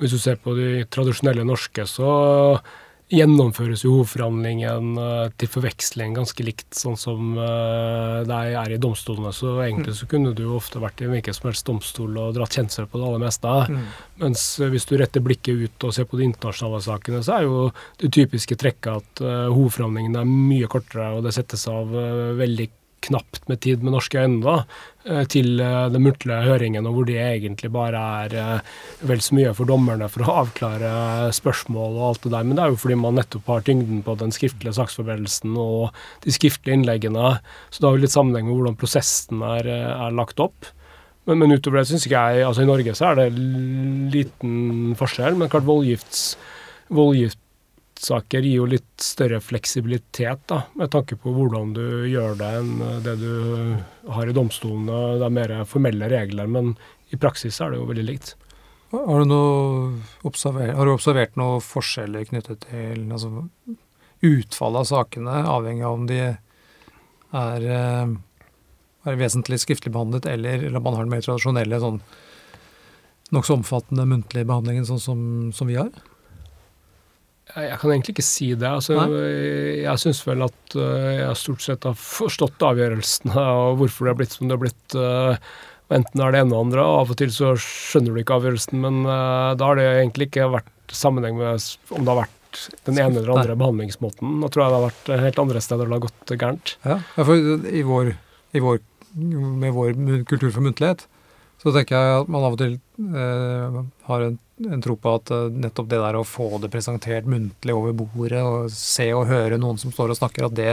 hvis du ser på de tradisjonelle norske, så gjennomføres jo hovedforhandlingen uh, til forveksling ganske likt sånn som uh, det er i domstolene. Så egentlig mm. så kunne du jo ofte vært i hvilken som helst domstol og dratt kjensel på det aller meste. Mm. Mens hvis du retter blikket ut og ser på de internasjonale sakene, så er jo det typiske trekket at hovedforhandlingen er mye kortere, og det settes av veldig knapt med tid med norske øyne da, eh, til eh, den muntlige høringen, og hvor det egentlig bare er eh, vel så mye for dommerne for å avklare spørsmål og alt det der. Men det er jo fordi man nettopp har tyngden på den skriftlige saksforberedelsen og de skriftlige innleggene. Så det har jo litt sammenheng med hvordan prosessen er, er lagt opp. Men, men, utover det syns ikke jeg Altså i Norge så er det liten forskjell, men klart voldgifts voldgift rettssaker gir jo litt større fleksibilitet, da, med tanke på hvordan du gjør det enn det du har i domstolene. Det er mer formelle regler, men i praksis er det jo veldig likt. Har du, observer, har du observert noen forskjeller knyttet til altså, utfallet av sakene, avhengig av om de er, eh, er vesentlig skriftlig behandlet, eller, eller man har den mer tradisjonelle sånn nokså omfattende muntlige behandlingen sånn som, som vi har? Jeg kan egentlig ikke si det. Altså, jeg syns vel at uh, jeg stort sett har forstått avgjørelsene og hvorfor det har blitt som det har blitt. Uh, enten er det ene og andre, og av og til så skjønner du ikke avgjørelsen, men uh, da har det egentlig ikke vært sammenheng med om det har vært den ene eller andre Nei. behandlingsmåten. Da tror jeg det har vært helt andre steder det har gått gærent. Ja, for i vår, i vår, med vår kultur for muntlighet, så tenker jeg at man av og til eh, har en, tro på at uh, nettopp det der å få det presentert muntlig over bordet, og se og høre noen som står og snakker, at det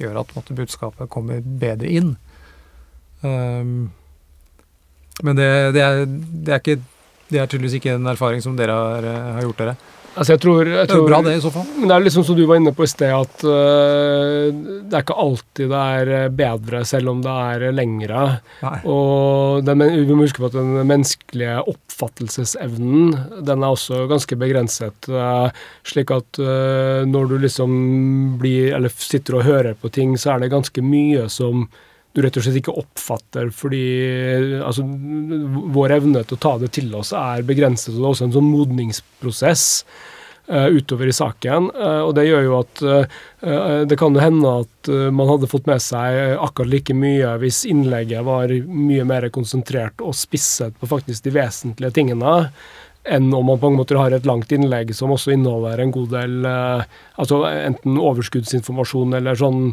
gjør at måtte, budskapet kommer bedre inn. Um, men det, det, er, det, er ikke, det, er, tydeligvis ikke en erfaring som dere har, har gjort dere. Altså jeg tror, jeg tror, det er bra, det, i så fall. Men det er liksom som du var inne på i sted, at uh, det er ikke alltid det er bedre, selv om det er lengre. Nei. Og den, vi må huske på at den menneskelige oppfattelsesevnen, den er også ganske begrenset. Uh, slik at uh, når du liksom blir, eller sitter og hører på ting, så er det ganske mye som du rett og slett ikke oppfatter fordi altså, vår evne til å ta det til oss er begrenset, og det er også en sånn modningsprosess uh, utover i saken. Uh, og det gjør jo at uh, det kan jo hende at man hadde fått med seg akkurat like mye hvis innlegget var mye mer konsentrert og spisset på faktisk de vesentlige tingene enn om man på en måte har et langt innlegg som også inneholder en god del altså enten overskuddsinformasjon eller sånn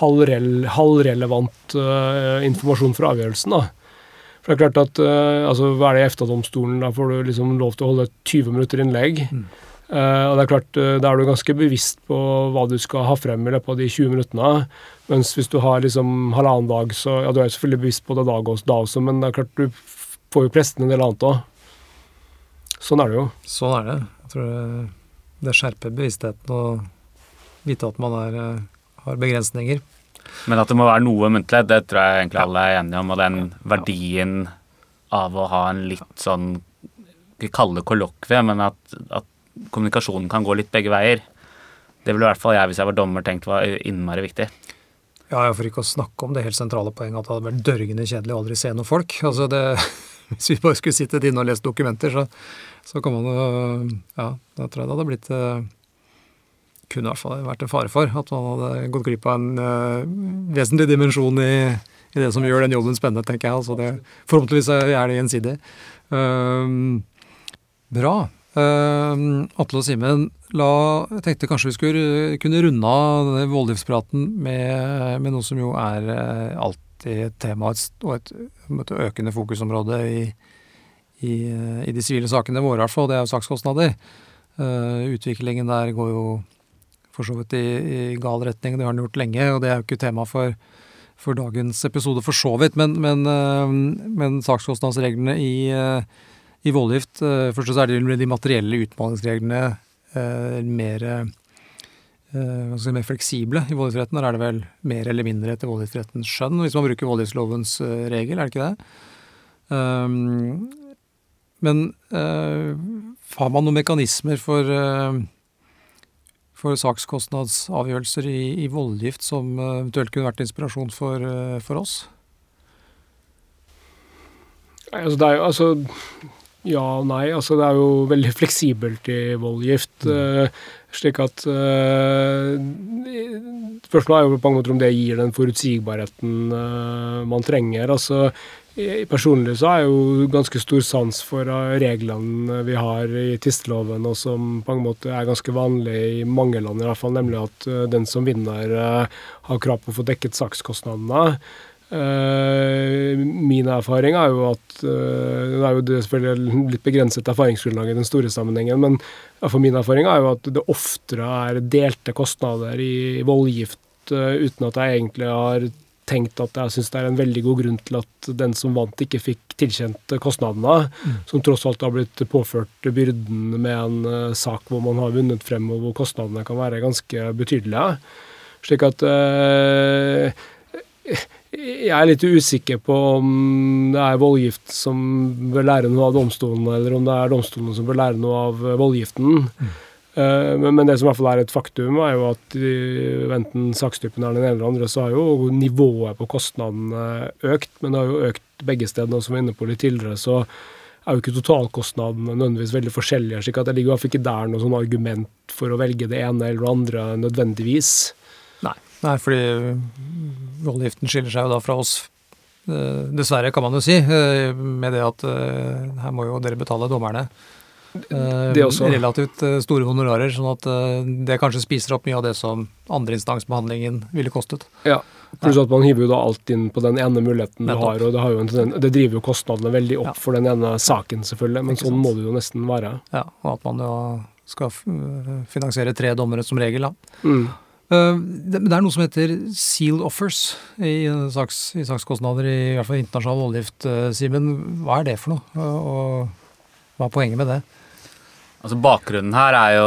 halvrelevant uh, informasjon for avgjørelsen. da. For det er klart at, uh, altså, Hva er det i EFTA-domstolen? Da får du liksom lov til å holde 20 minutter innlegg. Mm. Uh, og det er klart, Da er du ganske bevisst på hva du skal ha frem i løpet av de 20 minuttene. Mens hvis du har liksom halvannen dag, så ja, du er selvfølgelig bevisst på det da også, men det er klart du får jo presten en del annet òg. Sånn er det jo. Sånn er det. Jeg tror det, det skjerper bevisstheten å vite at man er har begrensninger. Men at det må være noe muntlig, det tror jeg egentlig alle er enige om. Og den verdien av å ha en litt sånn Ikke kalle kollokvie, men at, at, kommunikasjonen kan gå litt begge veier. Det ville i hvert fall jeg, hvis jeg var dommer, tenkt var innmari viktig. Ja, for ikke å snakke om det helt sentrale poenget at det hadde vært dørgende kjedelig å aldri se noen folk. Altså det, (laughs) hvis vi bare skulle sittet inne og lest dokumenter, så, så kan man jo Ja, da tror jeg det hadde blitt eh, kunne i hvert fall vært en fare for. At man hadde gått glipp av en uh, vesentlig dimensjon i, i, det som gjør den jobben spennende, tenker jeg. Altså det, forhåpentligvis er det gjensidig. Uh, bra. Uh, Atle og Simen, jeg tenkte kanskje vi skulle kunne runde av voldgiftspraten med, med, noe som jo er uh, alltid et tema og et, et økende fokusområde i, i, i de sivile sakene våre, i hvert fall. Det er jo sakskostnader. Uh, utviklingen der går jo for så vidt i, i, gal retning. Det har den gjort lenge, og det er jo ikke tema for, for dagens episode for så vidt. Men, men, øh, men sakskostnadsreglene i, øh, i voldgift øh, Først så er det de materielle utmålingsreglene mer, si, mer fleksible i voldgiftsretten. Der er det vel mer eller mindre etter voldgiftsrettens skjønn, hvis man bruker voldgiftslovens regel, er det ikke det? Um, men uh, har man noen mekanismer for uh, for sakskostnadsavgjørelser i, i voldgift som eh, eventuelt kunne vært inspirasjon for, eh, for oss? Altså det er jo altså ja og nei. Altså det er jo veldig fleksibelt i voldgift. Mm. Uh, slik at uh, Spørsmålet er jo på mange måter om det gir den forutsigbarheten uh, man trenger. Altså Personlig så har jeg jo ganske stor sans for reglene vi har i tvisteloven, og som på en måte er ganske vanlig i mange land, i hvert fall, nemlig at eh, den som vinner, eh, har krav på å få dekket sakskostnadene. Min erfaring er jo at Det er jo selvfølgelig litt begrenset erfaringsgrunnlag i den store sammenhengen, men for min erfaring er jo at det oftere er delte kostnader i voldgift uten at jeg egentlig har tenkt at jeg syns det er en veldig god grunn til at den som vant, ikke fikk tilkjent kostnadene, mm. som tross alt har blitt påført byrden med en uh, sak hvor man har vunnet frem, og hvor kostnadene kan være ganske betydelige. Slik at uh, jeg er litt usikker på om det er voldgift som bør lære noe av domstolene, eller om det er domstolene som bør lære noe av voldgiften. Mm. Eh, men, det som i hvert fall er et faktum, er jo at enten sakstypen er den ene eller den andre, så har jo nivået på kostnadene økt. Men det har jo økt begge stedene, som vi var inne på litt tidligere, så er jo ikke totalkostnadene nødvendigvis veldig forskjellige. slik at det ligger fall ikke der noe sånn argument for å velge det ene eller det andre nødvendigvis. Nei, nei fordi voldgiften skiller seg jo da fra oss, eh, dessverre kan man jo si, eh, med det at her må jo dere betale dommerne. Eh, Det også. Relativt eh, store honorarer, sånn at eh, det kanskje spiser opp mye av det som andreinstansbehandlingen ville kostet. Ja. Pluss at man hiver jo da alt inn på den ene muligheten du har, og det, har jo en, det driver jo kostnadene veldig opp Ja. for den ene saken, selvfølgelig, men sånn må det jo nesten være. Ja, og at man jo skal finansiere tre dommere som regel, da. Mm. Eh, Det det er noe som heter sealed offers i, saks, i sakskostnader, i hvert fall internasjonal voldgift, Simen. Hva er det for noe, og, og hva er poenget med det? Altså Bakgrunnen her er jo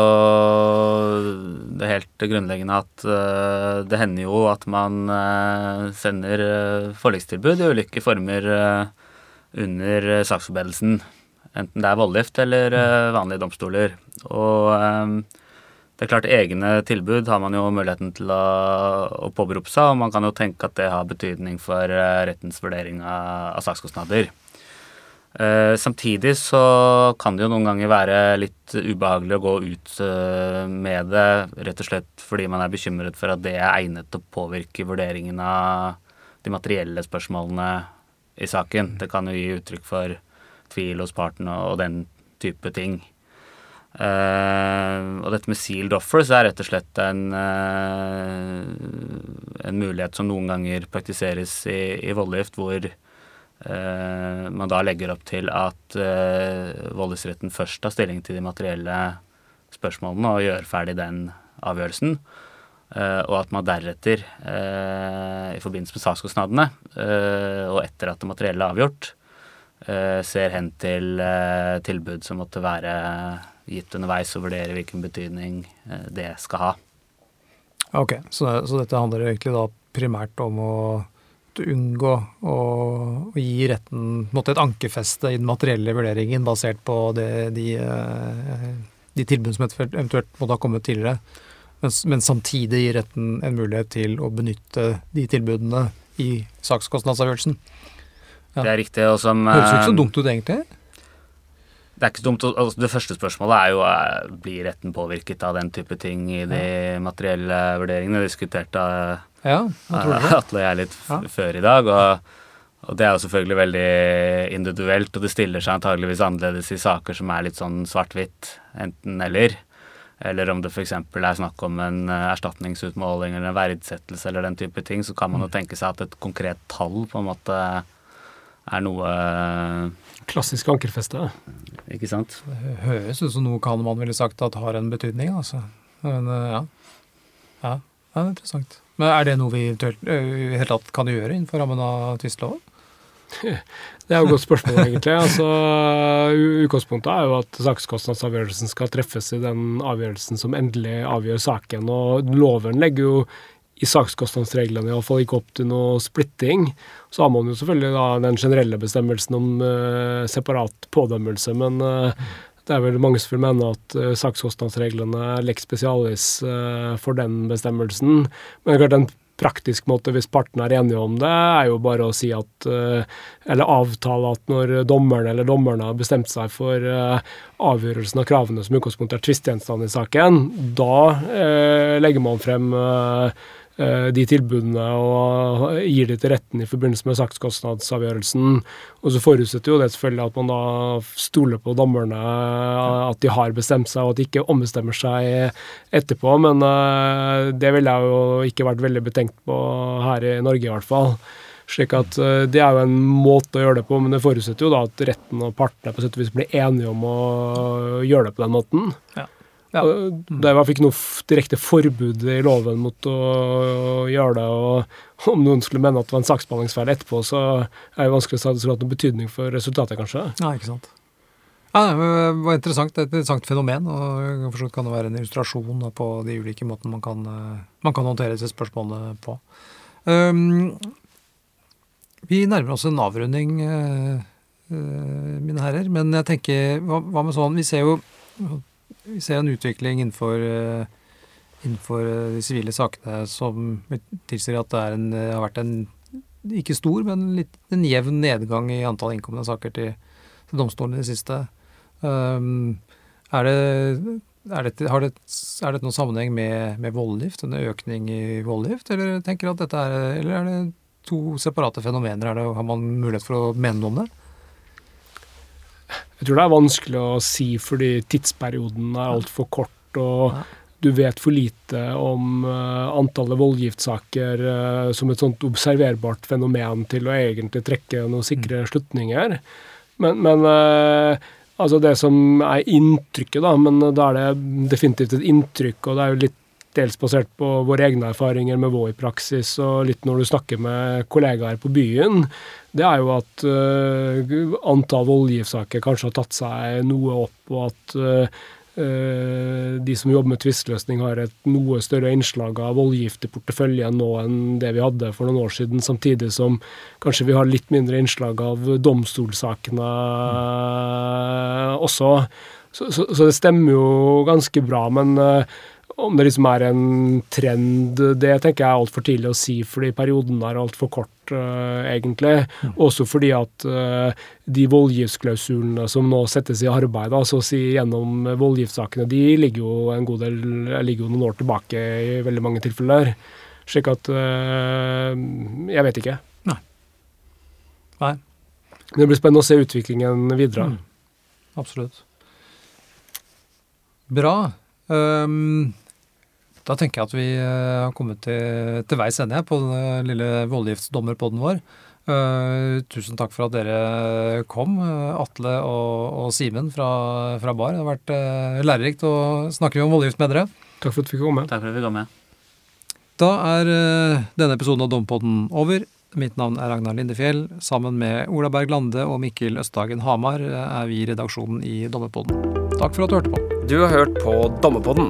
det helt grunnleggende at uh, det hender jo at man uh, sender uh, forlikstilbud i ulike former under saksforberedelsen. Enten det er voldgift eller vanlige domstoler. Og det er klart egne tilbud har man jo muligheten til å, å påberope seg, og man kan jo tenke at det har betydning for rettens vurdering av, av sakskostnader. Eh, samtidig så kan det jo noen ganger være litt ubehagelig å gå ut eh, med det, rett og slett fordi man er bekymret for at det er egnet til å påvirke vurderingen av de materielle spørsmålene i saken. Det kan jo gi uttrykk for tvil hos parten og, den type ting. Eh, og dette med sealed offers er rett og slett en, en mulighet som noen ganger praktiseres i, i voldgift, hvor man da legger opp til at voldgiftsretten først tar stilling til de materielle spørsmålene og gjør ferdig den avgjørelsen. Eh, og at man deretter, eh, i forbindelse med sakskostnadene, eh, og etter at det materielle er avgjort, eh, ser hen til eh, tilbud som måtte være gitt underveis, og vurderer hvilken betydning eh, det skal ha. Ok, så, så dette handler egentlig da primært om å unngå å, å gi retten måtte et ankerfeste i den materielle vurderingen basert på det, de, eh, de tilbud som eventuelt måtte ha kommet tidligere, men, men samtidig gi retten en mulighet til å benytte de tilbudene i sakskostnadsavgjørelsen. Ja. Det er riktig. og som... Høres jo ikke så eh, dumt ut, egentlig. Det er ikke så dumt. altså Det første spørsmålet er jo eh, blir retten påvirket av den type ting i de materielle vurderingene. Diskuterte eh, Ja. Atle og jeg litt f Ja. før i dag. Og, og det er jo selvfølgelig veldig individuelt, og det stiller seg antageligvis annerledes i saker som er litt sånn svart-hvitt, enten-eller. Eller om det f.eks. er snakk om en eh, erstatningsutmåling eller en verdsettelse eller den type ting, så kan man jo tenke seg at et konkret tall på en måte er noe Klassisk ankerfeste. Ikke sant? Det høres ut som noe kan man ville sagt at har en betydning, altså. Men eh, ja. Ja, ja det er interessant. Men er det noe vi eventuelt kan gjøre innenfor rammen av tvisteloven? Det er jo et godt spørsmål, egentlig. Altså, Utgangspunktet er jo at sakskostnadsavgjørelsen skal treffes i den avgjørelsen som endelig avgjør saken. Og loven legger jo i sakskostnadsreglene iallfall ikke opp til noe splitting. Så har man jo selvfølgelig da den generelle bestemmelsen om uh, separat pådømmelse, men eh, det er vel mange som vil mene at uh, sakskostnadsreglene lex specialis uh, for den bestemmelsen. Men det er klart en praktisk måte, hvis partene er enige om det, er jo bare å si at eh, Eller avtale at når dommeren eller dommerne har bestemt seg for eh, avgjørelsen av kravene som utgangspunkt er tvistgjenstand i saken, da eh, legger man frem eh, eh, de tilbudene og gir de til retten i forbindelse med sakskostnadsavgjørelsen. Og så forutsetter jo det selvfølgelig at man da stoler på dommerne, at de har bestemt seg, og at de ikke ombestemmer seg etterpå. Men eh, det ville jeg jo ikke vært veldig betenkt på her i Norge, i hvert fall. Slik at eh, Det er jo en måte å gjøre det på, men det forutsetter jo da at retten og partene på sett og vis blir enige om å gjøre det på den måten. Ja. Ja. Det fall ikke noe direkte forbud i loven mot å gjøre det. og Om noen skulle mene at det var en saksbehandlingsfeil etterpå, så er det vanskelig å si at det skulle hatt noen betydning for resultatet, kanskje. Ja, ikke sant. Ja, det var interessant. Det er et interessant fenomen, og for så vidt kan det være en illustrasjon på de ulike måtene man kan, eh, man kan håndtere disse spørsmålene på. Um, vi nærmer oss en avrunding, eh, eh, mine herrer, men jeg tenker, hva, hva med sånn Vi ser jo vi ser en utvikling innenfor, eh, innenfor eh, de sivile sakene som tilsier at det en, har vært en ikke stor, men litt, en jevn nedgang i antall innkomne saker til, til domstolen i det siste. Um, er det, er det, har det, det noen sammenheng med, med voldgift, en økning i voldgift, eller at dette er, eller er det to separate fenomener? Er det, har man mulighet for å mene noe om det? Jeg tror det er vanskelig å si fordi tidsperioden er altfor kort. og du vet for lite om uh, antallet voldgiftssaker uh, som et sånt observerbart fenomen til å egentlig trekke noen sikre mm. slutninger. Men, men uh, altså det som er inntrykket, da, men da er det definitivt et inntrykk, og det er jo litt dels basert på våre egne erfaringer med vår praksis, og litt når du snakker med kollegaer på byen, det er jo at uh, antall voldgiftssaker kanskje har tatt seg noe opp, og at uh, Eh, de som jobber med tvisteløsning, har et noe større innslag av voldgift i porteføljen nå enn det vi hadde for noen år siden, samtidig som kanskje vi har litt mindre innslag av domstolsakene også. Så, så, så, det stemmer jo ganske bra. Men uh, om det liksom er en trend, det tenker jeg er altfor tidlig å si, fordi perioden er altfor kort, uh, egentlig. Mm. Også fordi at uh, de voldgiftsklausulene som nå settes i arbeid, altså si gjennom voldgiftssakene, de ligger jo en god del, ligger jo noen år tilbake i veldig mange tilfeller. Slik at uh, Jeg vet ikke. Nei. Nei. Det blir spennende å se utviklingen videre. Mm. Absolutt. Bra. Um, da tenker jeg at vi eh, har kommet til, til veis ende på den lille voldgiftsdommerpodden vår. Uh, tusen takk for at dere kom, Atle og, og Simen fra, fra, Bar. Det har vært uh, lærerikt å snakke om voldgift med dere. Takk for at vi fikk komme. Takk for at vi kom med. Da er uh, denne episoden av Dompodden over. Mitt navn er Ragnar Lindefjell. Sammen med Ola Berg Lande og Mikkel Østhagen Hamar er vi i redaksjonen i Dommerpodden. Takk for at du hørte på. Du har hørt på Dommerpodden